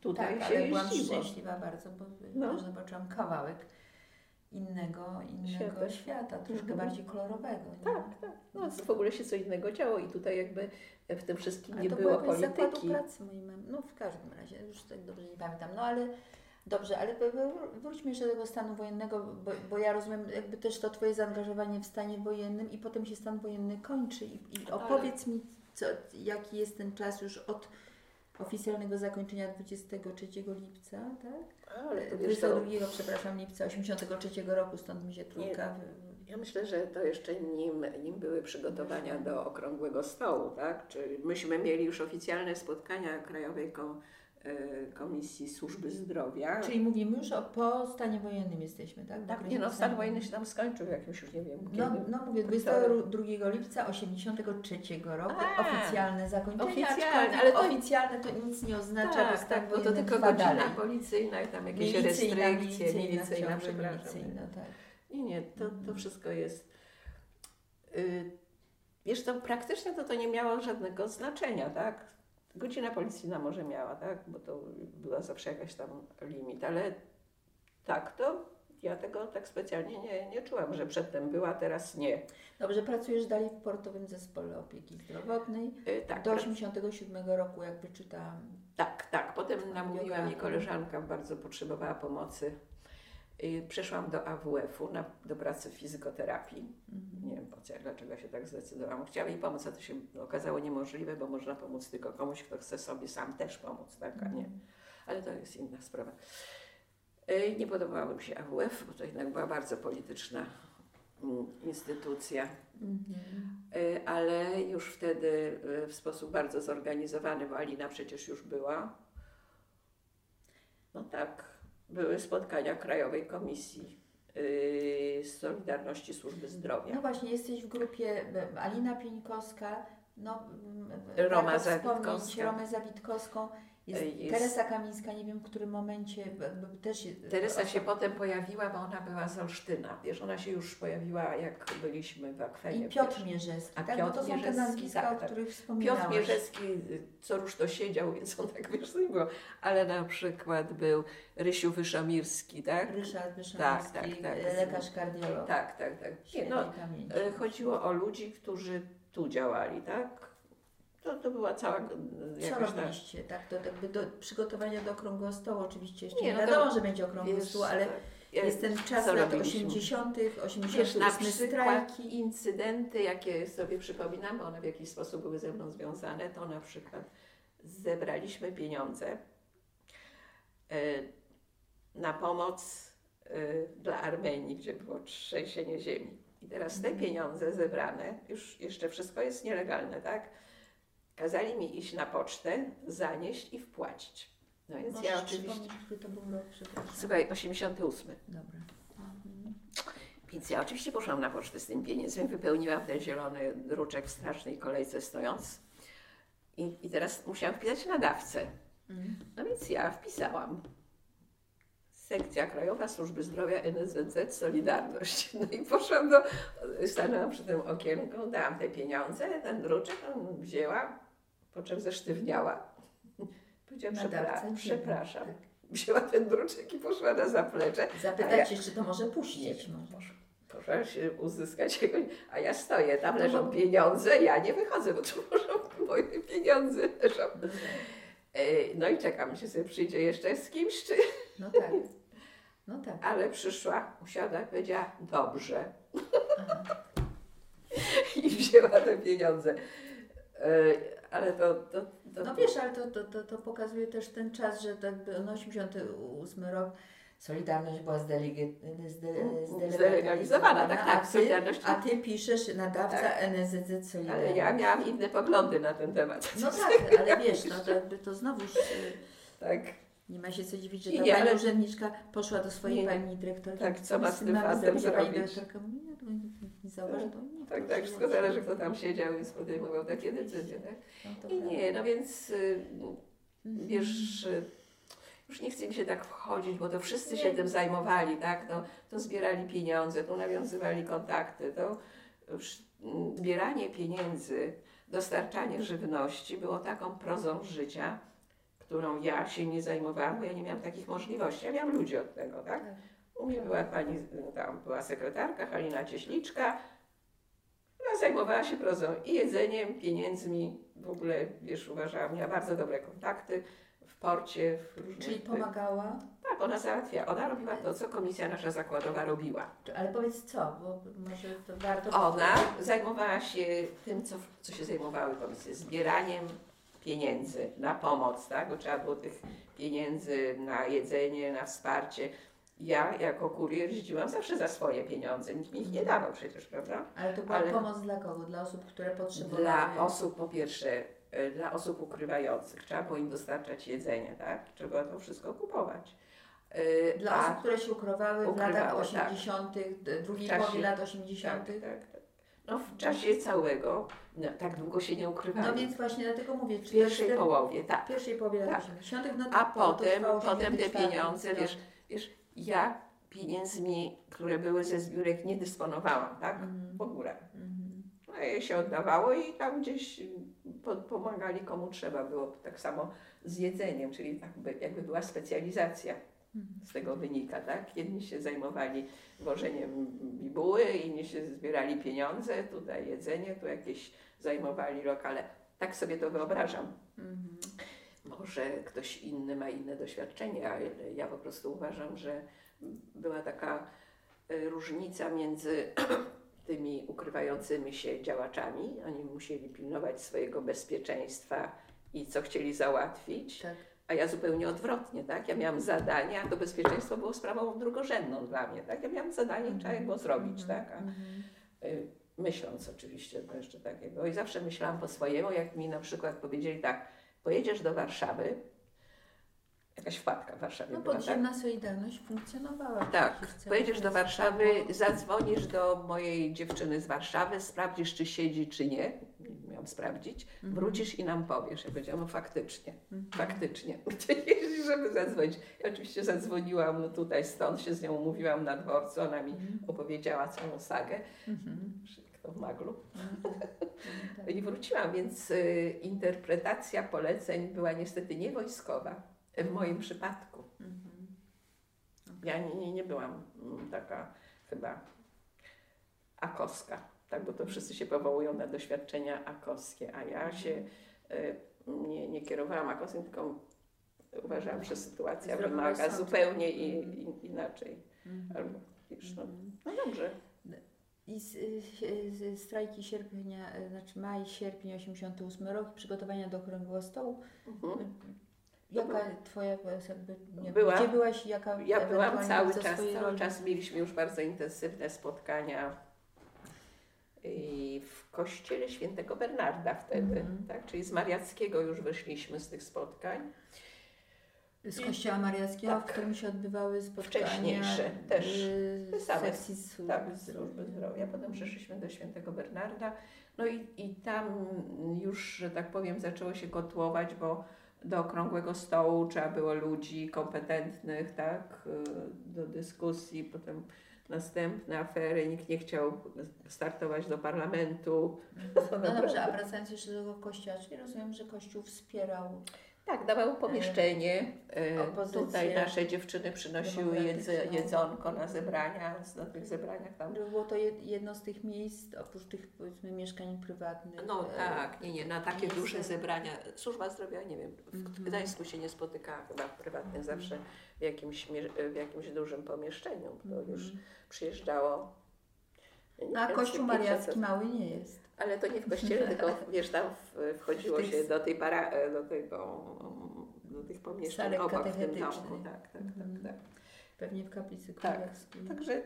Tutaj tak, się ale byłam szczęśliwa bardzo, bo no. zobaczyłam kawałek innego, innego Świata. świata, troszkę Mhm. bardziej kolorowego. Nie? Tak, tak. No, w ogóle się co innego działo i tutaj jakby w tym wszystkim Ale nie to było polityki. pracy mamy. No w każdym razie, już tak dobrze nie pamiętam. No ale dobrze, ale wróćmy jeszcze do tego stanu wojennego, bo, bo ja rozumiem jakby też to Twoje zaangażowanie w stanie wojennym i potem się stan wojenny kończy. I, i opowiedz mi, co, jaki jest ten czas już od oficjalnego zakończenia 23 lipca, tak? Ale to wiesz, to, 22, przepraszam, lipca 83 roku, stąd mi się trójka. ja myślę, że to jeszcze nim, nim były przygotowania do okrągłego stołu, tak? Czy myśmy mieli już oficjalne spotkania Krajowej Ko- e, Komisji Służby Zdrowia. Czyli mówimy już o po stanie wojennym jesteśmy, tak? tak, nie no, stan wojenny się tam skończył jakimś już nie wiem kiedy. No, no mówię, 22 lipca 83 roku A, oficjalne zakończenie, oficjalne, ale to- oficjalne to nic nie oznacza, bo tak, stan tak, bo to tylko godzina dalej. policyjna i tam jakieś Milicyjna, restrykcje, milicyjna, ciągle przepraszam. milicyjna, tak. Nie, nie, to, to Mhm. wszystko jest. Y, wiesz, to praktycznie to, to nie miało żadnego znaczenia, tak? Godzina policyjna może miała, tak? Bo to była zawsze jakaś tam limit, ale tak, to ja tego tak specjalnie nie, nie czułam, że przedtem była, teraz nie. Dobrze, pracujesz dalej w Portowym Zespole Opieki Zdrowotnej. Y, tak, Do pra- 87 roku, jakby czytałam. tak, tak. Potem namówiła mnie koleżanka, bardzo potrzebowała pomocy. Y, Przeszłam do AWF-u, na, do pracy w fizykoterapii. Mhm. Nie wiem po co, dlaczego się tak zdecydowałam. Chciałam jej pomóc, a to się okazało niemożliwe, bo można pomóc tylko komuś, kto chce sobie sam też pomóc, tak, a nie. Ale to jest inna sprawa. Y, Nie podobało mi się AWF, bo to jednak była bardzo polityczna mm, instytucja, Mhm. Y, ale już wtedy w sposób bardzo zorganizowany, bo Alina przecież już była. No tak, były spotkania Krajowej Komisji y, Solidarności Służby Zdrowia. No właśnie, jesteś w grupie Alina Pieńkowska, no, m, Roma warto Zawitkowska. wspomnieć Romę Zawitkowską, jest, Jest- Teresa Kamińska, nie wiem w którym momencie też... Teresa się potem pojawiła, bo ona była z Olsztyna. Wiesz, ona się już pojawiła, jak byliśmy w Akwenie. I Piotr. Mierzewski, A tak? Piotr to są te nazwiska, tak, o tak. których wspominałeś. Piotr Mierzewski, co rusz to siedział, więc on tak wiesz, nie było. Ale na przykład był Rysiu Wyszomirski, tak? Ryszard Wyszomirski, Tak, tak, tak. lekarz kardiolog. Tak, tak, tak. Nie, no, e, chodziło o ludzi, którzy tu działali, tak? To, to była cała e, Co jakaś ta... robiliście? Tak, to jakby do przygotowania do okrągłego stołu oczywiście jeszcze Nie, nie, no to- wiadomo, że będzie okrągły Wiesz, stół, ale e, jest ten czas lat robiliśmy? 80., Wiesz, na 88 przykład strajki. incydenty, jakie sobie przypominam, bo one w jakiś sposób były ze mną związane, to na przykład zebraliśmy pieniądze e, na pomoc e, dla Armenii, gdzie było trzęsienie ziemi. I teraz te pieniądze zebrane, już jeszcze wszystko jest nielegalne, tak? Kazali mi iść na pocztę, zanieść i wpłacić. No więc Możesz ja oczywiście... który to był rok, przepraszam. Słuchaj, 88. Dobra. Mhm. Więc ja oczywiście poszłam na pocztę z tym pieniędzmi, wypełniłam ten zielony druczek w strasznej kolejce stojąc. I, I teraz musiałam wpisać nadawcę. Mhm. No więc ja wpisałam Sekcja Krajowa Służby Zdrowia NSZZ Solidarność. No i poszłam do, stanęłam przy tym okienku, dałam te pieniądze, ten druczek on wzięła, po czym zesztywniała. Powiedziałam, przepra- przepraszam. tak. Wzięła ten druczek i poszła na zaplecze. Zapytać ja- się, czy to może puścić. Może. poszła się uzyskać jego, a ja stoję, tam No leżą pieniądze, ja nie wychodzę, bo tu może moje pieniądze leżą. E, No i czekam, czy sobie przyjdzie jeszcze z kimś, czy... No tak. No tak. Ale przyszła, usiadła i powiedziała, dobrze. I wzięła te pieniądze. E, Ale to... to, to No wiesz, ale to, to, to, to pokazuje też ten czas, że tak no 88 rok Solidarność była Zdelegalizowana, tak, tak, a ty, Solidarność. a ty piszesz nadawca Tak. NSZZ Solidarność. Ale ja miałam inne poglądy na ten temat. No tak, ale wiesz, no to, to znowuż y, Tak, nie ma się co dziwić, że ta nie, pani ale- urzędniczka poszła do swojej Nie. pani dyrektorki. Tak, co ma z tym fantem zrobić? Pani dyrektorka mówi, to nie, to nie. tak, tak. Wszystko zależy, kto tam siedział i podejmował takie decyzje. Tak? No, I nie, no więc y, Mhm. wiesz, y, już nie chcę mi się tak wchodzić, bo to wszyscy się tym zajmowali, tak? To, to zbierali pieniądze, to nawiązywali kontakty, to mm, zbieranie pieniędzy, dostarczanie żywności było taką prozą życia, którą ja się nie zajmowałam, bo ja nie miałam takich możliwości. Ja miałam ludzi od tego, tak? Tak. U mnie była pani, tam była sekretarka Halina Cieśliczka, która zajmowała się prozą i jedzeniem, pieniędzmi, w ogóle, wiesz, uważałam, miała bardzo dobre kontakty porcie, w różnych... Czyli pomagała, Tak, ona załatwia, ona robiła to, co komisja nasza zakładowa robiła. Ale powiedz co, bo może to warto... Ona zajmowała się tym, co, co się zajmowały komisje, zbieraniem pieniędzy na pomoc, tak? Bo trzeba było tych pieniędzy na jedzenie, na wsparcie. Ja jako kurier jeździłam zawsze za swoje pieniądze, nikt mi ich nie dawał przecież, prawda? Ale to była ale- pomoc dla kogo? Dla osób, które potrzebowały... Dla osób po pierwsze, dla osób ukrywających, trzeba było im dostarczać jedzenie, tak? Trzeba to wszystko kupować. E, Dla a- osób, które się ukrywały w latach Ukrywały, tak. 80., d- drugiej połowie lat Tak, 80. tak, tak. No w czasie całego, no, tak długo się nie ukrywali. No więc właśnie dlatego mówię, w pierwszej jest- połowie, tak. w pierwszej połowie lat Tak. 80., no A potem, potem te 84, pieniądze, tak. wiesz, wiesz, ja pieniędzmi, które były ze zbiórek, nie dysponowałam, tak? Mhm. W ogóle. Mhm. Je się oddawało i tam gdzieś po, pomagali komu trzeba było. Tak samo z jedzeniem, czyli by, jakby była specjalizacja z tego wynika, tak? Jedni się zajmowali wożeniem bibuły, inni się zbierali pieniądze, tutaj jedzenie, tu jakieś zajmowali lokale. Tak sobie to wyobrażam. Mhm. Może ktoś inny ma inne doświadczenie, ale ja po prostu uważam, że była taka e, różnica między tymi ukrywającymi się działaczami. Oni musieli pilnować swojego bezpieczeństwa i co chcieli załatwić, Tak. a ja zupełnie odwrotnie, tak? Ja miałam zadania, a to bezpieczeństwo było sprawą drugorzędną dla mnie, tak? Ja miałam zadanie, trzeba je było zrobić, Mhm. tak? A, Mhm. y, myśląc oczywiście, to jeszcze takiego. I zawsze myślałam po swojemu, jak mi na przykład powiedzieli tak, pojedziesz do Warszawy, jakaś wpadka w Warszawie No była, tak? podziemna Solidarność funkcjonowała. Tak, pojedziesz do. Warszawy, zadzwonisz do mojej dziewczyny z Warszawy, sprawdzisz, czy siedzi, czy nie. Miałam sprawdzić. Mhm. Wrócisz i nam powiesz. Ja powiedziałam, no faktycznie, Mhm. faktycznie. Żeby zadzwonić. Ja oczywiście zadzwoniłam no tutaj stąd, się z nią umówiłam na dworcu, ona mi Mhm. opowiedziała całą sagę, Mhm. w maglu. Mhm. Tak. I wróciłam, więc y, interpretacja poleceń była niestety nie wojskowa, w moim przypadku. Mhm. Ja nie, nie, nie byłam mm, taka chyba akowska, tak, bo to wszyscy się powołują na doświadczenia akowskie, a ja się y, nie, nie kierowałam akowskiem, tylko uważałam, że sytuacja wymaga zupełnie i, Mhm. i, inaczej. Mhm. Albo, wiesz, no, Mhm. no dobrze. I z, z, z strajki sierpnia, y, znaczy maj, sierpień 88 rok, przygotowania do Okrągłego Stołu. Mhm. Jaka twoja jakby, nie, Była- gdzie byłaś jaka Ja byłam cały za czas, cały roli? czas mieliśmy już bardzo intensywne spotkania i w kościele świętego Bernarda wtedy, Mhm. tak? czyli z Mariackiego już wyszliśmy z tych spotkań. Z Kościoła Mariackiego, w Tak. którym się odbywały spotkania Wcześniejsze też. y, Te same. sekcji służby Tak, z służby zdrowia. Potem przeszliśmy do świętego Bernarda. No i, i tam już, że tak powiem, zaczęło się kotłować, bo do okrągłego stołu trzeba było ludzi kompetentnych, tak, y, do dyskusji, potem następne afery, nikt nie chciał startować do parlamentu. No dobrze, a wracając jeszcze do tego kościoła, czyli rozumiem, że kościół wspierał Tak, dawał pomieszczenie. E, opozycję Tutaj nasze dziewczyny przynosiły jedze, jedzonko na zebrania, na tych zebraniach tam. Było to jed- jedno z tych miejsc, oprócz tych powiedzmy mieszkań prywatnych. No e, tak, nie, nie, na takie miejsce. duże zebrania. Służba zdrowia, nie wiem, w Mhm. Gdańsku się nie spotykała chyba w prywatnych, zawsze w jakimś, w jakimś dużym pomieszczeniu. To Mhm. już przyjeżdżało. A kościół mariacki 500. mały nie jest. Ale to nie w kościele, tylko wiesz, tam wchodziło tej się do tej para, do tego, do tych pomieszczeń obok w tym domku. Tak, tak, Mhm. tak, tak. Pewnie w kaplicy Tak, królewskiej. Także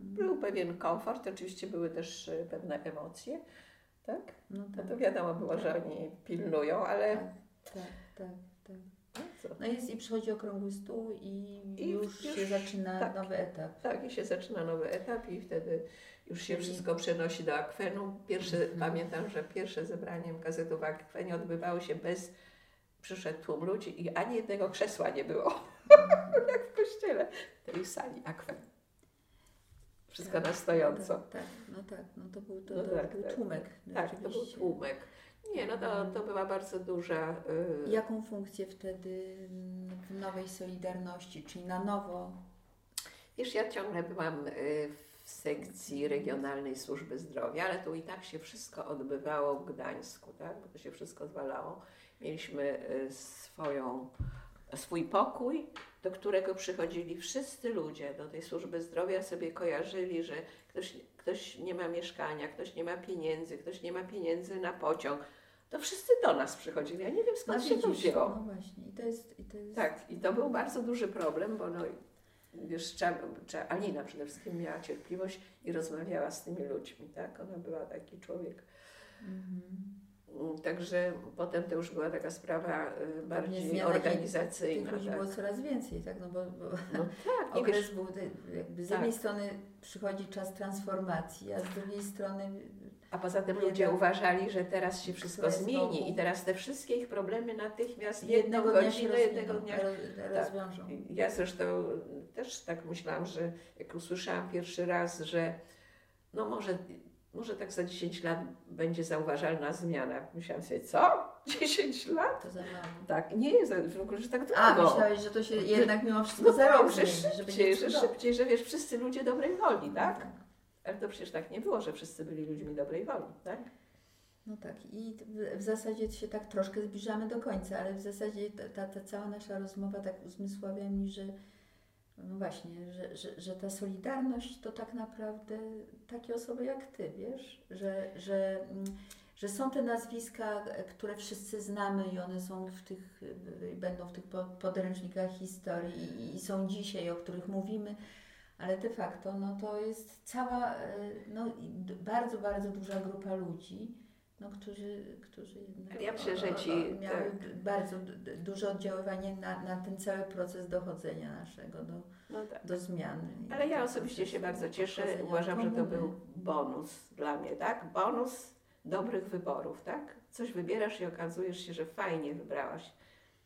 był pewien komfort, oczywiście były też e, pewne emocje, tak? No No tak, to wiadomo było, że oni pilnują, ale tak, tak, tak, tak. no co? No jest i przychodzi okrągły stół i, I już, już- się zaczyna tak. nowy etap. Tak, i się zaczyna nowy etap i wtedy już się wszystko przenosi do akwenu. Pierwsze, Mhm. Pamiętam, że pierwsze zebranie gazetu w akwenie odbywało się bez, przyszedł tłum ludzi i ani jednego krzesła nie było, jak w kościele, tej sali akwen. Wszystko na stojąco. Tak, tak, no tak, no to był, to, No to tak, był tak. tłumek. Tak, to był tłumek. Nie, no to, to była bardzo duża... y, Jaką funkcję wtedy w nowej Solidarności, czyli na nowo? Wiesz, ja ciągle byłam y, w sekcji regionalnej służby zdrowia, ale tu i tak się wszystko odbywało w Gdańsku, tak? bo to się wszystko zwalało. Mieliśmy y, swoją, swój pokój, do którego przychodzili wszyscy ludzie do tej służby zdrowia, sobie kojarzyli, że ktoś, ktoś nie ma mieszkania, ktoś nie ma pieniędzy, ktoś nie ma pieniędzy na pociąg. To wszyscy do nas przychodzili. Ja nie wiem skąd się to wzięło. No właśnie, i to jest... I to jest Tak, i to był bardzo duży problem, bo no, wiesz, trzeba, Alina przede wszystkim miała cierpliwość i rozmawiała z tymi ludźmi, tak? Ona była taki człowiek. Mhm. Także potem to już była taka sprawa Pewnie bardziej Tych organizacyjna. ludzi Tak. było coraz więcej, tak? No bo, bo No tak, okres wiesz, był, jakby z Tak. jednej strony przychodzi czas transformacji, a z drugiej strony a poza tym ludzie uważali, że teraz się wszystko zmieni i teraz te wszystkie ich problemy natychmiast jedną godzinę, jednego dnia Tak. rozwiążą. Ja zresztą też tak myślałam, że jak usłyszałam pierwszy raz, że no może, może tak za 10 lat będzie zauważalna zmiana. Myślałam sobie, co? 10 lat? To za mało. Tak, nie jest w ogóle, że tak długo. A, myślałeś, że to się jednak mimo wszystko no że szybciej, że szybciej, że wiesz, wszyscy ludzie dobrej woli, tak? Tak. Ale to przecież tak nie było, że wszyscy byli ludźmi dobrej woli, tak? No tak, i w, zasadzie się tak troszkę zbliżamy do końca, ale w zasadzie ta, ta, ta cała nasza rozmowa tak uzmysławia mi, że no właśnie, że, że, że ta solidarność to tak naprawdę takie osoby jak Ty, wiesz, że, że, mm, że są te nazwiska, które wszyscy znamy i one są w tych, będą w tych po- podręcznikach historii i są dzisiaj, o których mówimy, ale de facto no to jest cała, e, no bardzo, bardzo duża grupa ludzi, no, którzy, którzy jednak Ja myślę, że ci- miały tak. bardzo duże oddziaływanie na, na ten cały proces dochodzenia naszego do, No tak. do zmiany. Ale ja osobiście się bardzo cieszę. Uważam, że to był bonus dla mnie, tak? Bonus dobrych wyborów, tak? Coś wybierasz i okazujesz się, że fajnie wybrałaś.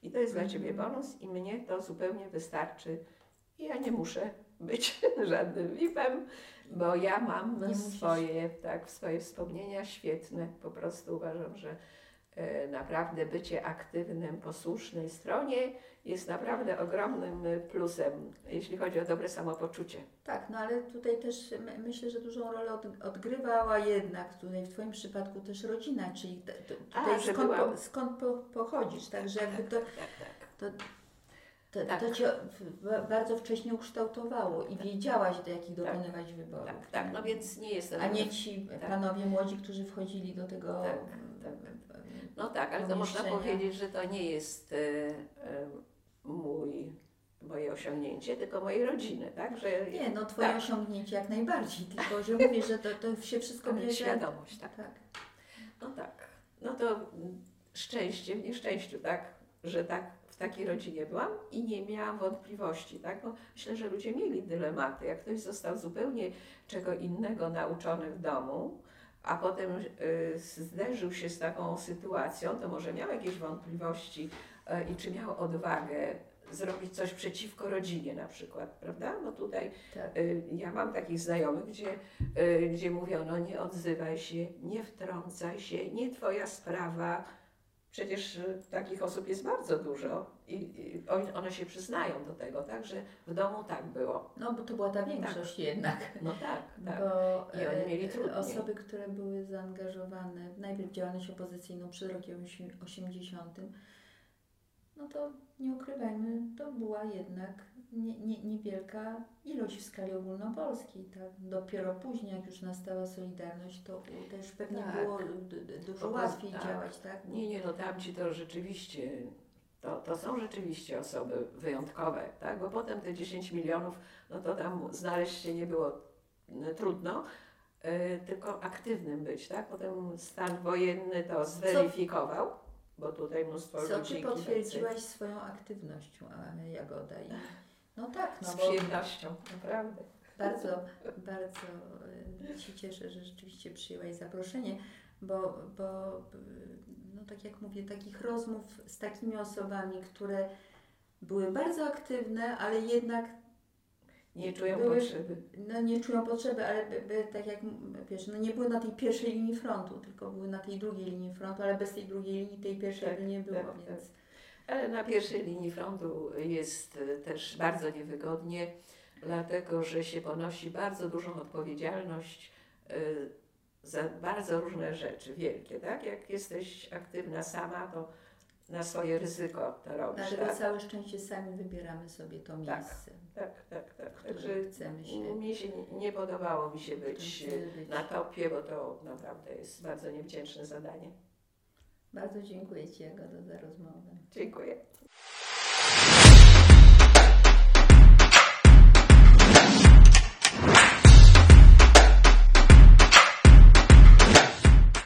I to jest dla Ciebie Mhm. bonus i mnie to zupełnie wystarczy. I ja nie muszę być żadnym VIP-em, bo ja mam swoje, tak, swoje wspomnienia świetne. Po prostu uważam, że e, naprawdę bycie aktywnym po słusznej stronie jest naprawdę ogromnym e, plusem, jeśli chodzi o dobre samopoczucie. Tak, no ale tutaj też my, myślę, że dużą rolę od, odgrywała jednak tutaj w Twoim przypadku też rodzina, czyli t, t, A, tutaj że skąd, byłam- po, skąd po, pochodzisz, także jakby to, tak, tak. to, to, Tak. to Cię bardzo wcześnie ukształtowało i wiedziałaś, do jakich Tak. dokonywać wyborów. Tak, tak, no więc nie jestem. A nie ci Tak. panowie młodzi, którzy wchodzili do tego. Tak, tak. No tak, ale to można powiedzieć, że to nie jest e, e, mój, moje osiągnięcie, tylko mojej rodziny, tak? Że, Nie, no Twoje tak, osiągnięcie jak najbardziej, tylko że mówię, że to, to się wszystko bierze. świadomość, tak. Tak. No tak. No to mm, szczęście w nieszczęściu, tak, że tak takiej rodzinie byłam i nie miałam wątpliwości, tak? Bo myślę, że ludzie mieli dylematy. Jak ktoś został zupełnie czego innego nauczony w domu, a potem y, zderzył się z taką sytuacją, to może miał jakieś wątpliwości y, i czy miał odwagę zrobić coś przeciwko rodzinie na przykład, prawda? No tutaj Tak. y, ja mam takich znajomych, gdzie, gdzie mówią, no nie odzywaj się, nie wtrącaj się, nie twoja sprawa. Przecież y, takich osób jest bardzo dużo i, i one się przyznają do tego, tak, że w domu tak było. No bo to była ta większość jednak. No tak, tak. Bo I oni e, mieli trudniej. osoby, które były zaangażowane najpierw w działalność opozycyjną przed rokiem osi- 80, no to nie ukrywajmy, to była jednak nie, nie, niewielka ilość w skali ogólnopolskiej. Tak? Dopiero później, jak już nastała Solidarność, to też pewnie Tak. było dużo łatwiej tak. działać. Tak? Nie, nie, no tamci to rzeczywiście, to, to są rzeczywiście osoby wyjątkowe, tak? Bo potem te 10 milionów, no to tam znaleźć się nie było mm, trudno, y, tylko aktywnym być, tak? Potem stan wojenny to zweryfikował, bo tutaj mnóstwo Co ludzi... Ty potwierdziłaś swoją aktywnością, a Jagoda. I, no tak, no Z przyjemnością, naprawdę. Bardzo, bardzo y, się cieszę, że rzeczywiście przyjęłaś zaproszenie, bo, bo no tak jak mówię, takich rozmów z takimi osobami, które były bardzo aktywne, ale jednak Nie czują Były- potrzeby. no, nie czują potrzeby, ale by, by, tak jak wiesz, no nie były na tej pierwszej linii frontu, tylko były na tej drugiej linii frontu, ale bez tej drugiej linii tej pierwszej Tak, by nie było, tak, tak. Ale na pierwszej linii frontu jest y, też bardzo niewygodnie, dlatego że się ponosi bardzo dużą odpowiedzialność y, za bardzo różne rzeczy, wielkie, tak? Jak jesteś aktywna sama, to na swoje ryzyko to robisz, dlatego tak? całe szczęście sami wybieramy sobie to Tak. miejsce, Tak, tak, tak. w Także chcemy się, mi się nie podobało mi się y, być. na topie, bo to naprawdę jest bardzo niewdzięczne zadanie. Bardzo dziękuję Ci Jagoda za rozmowę. Dziękuję.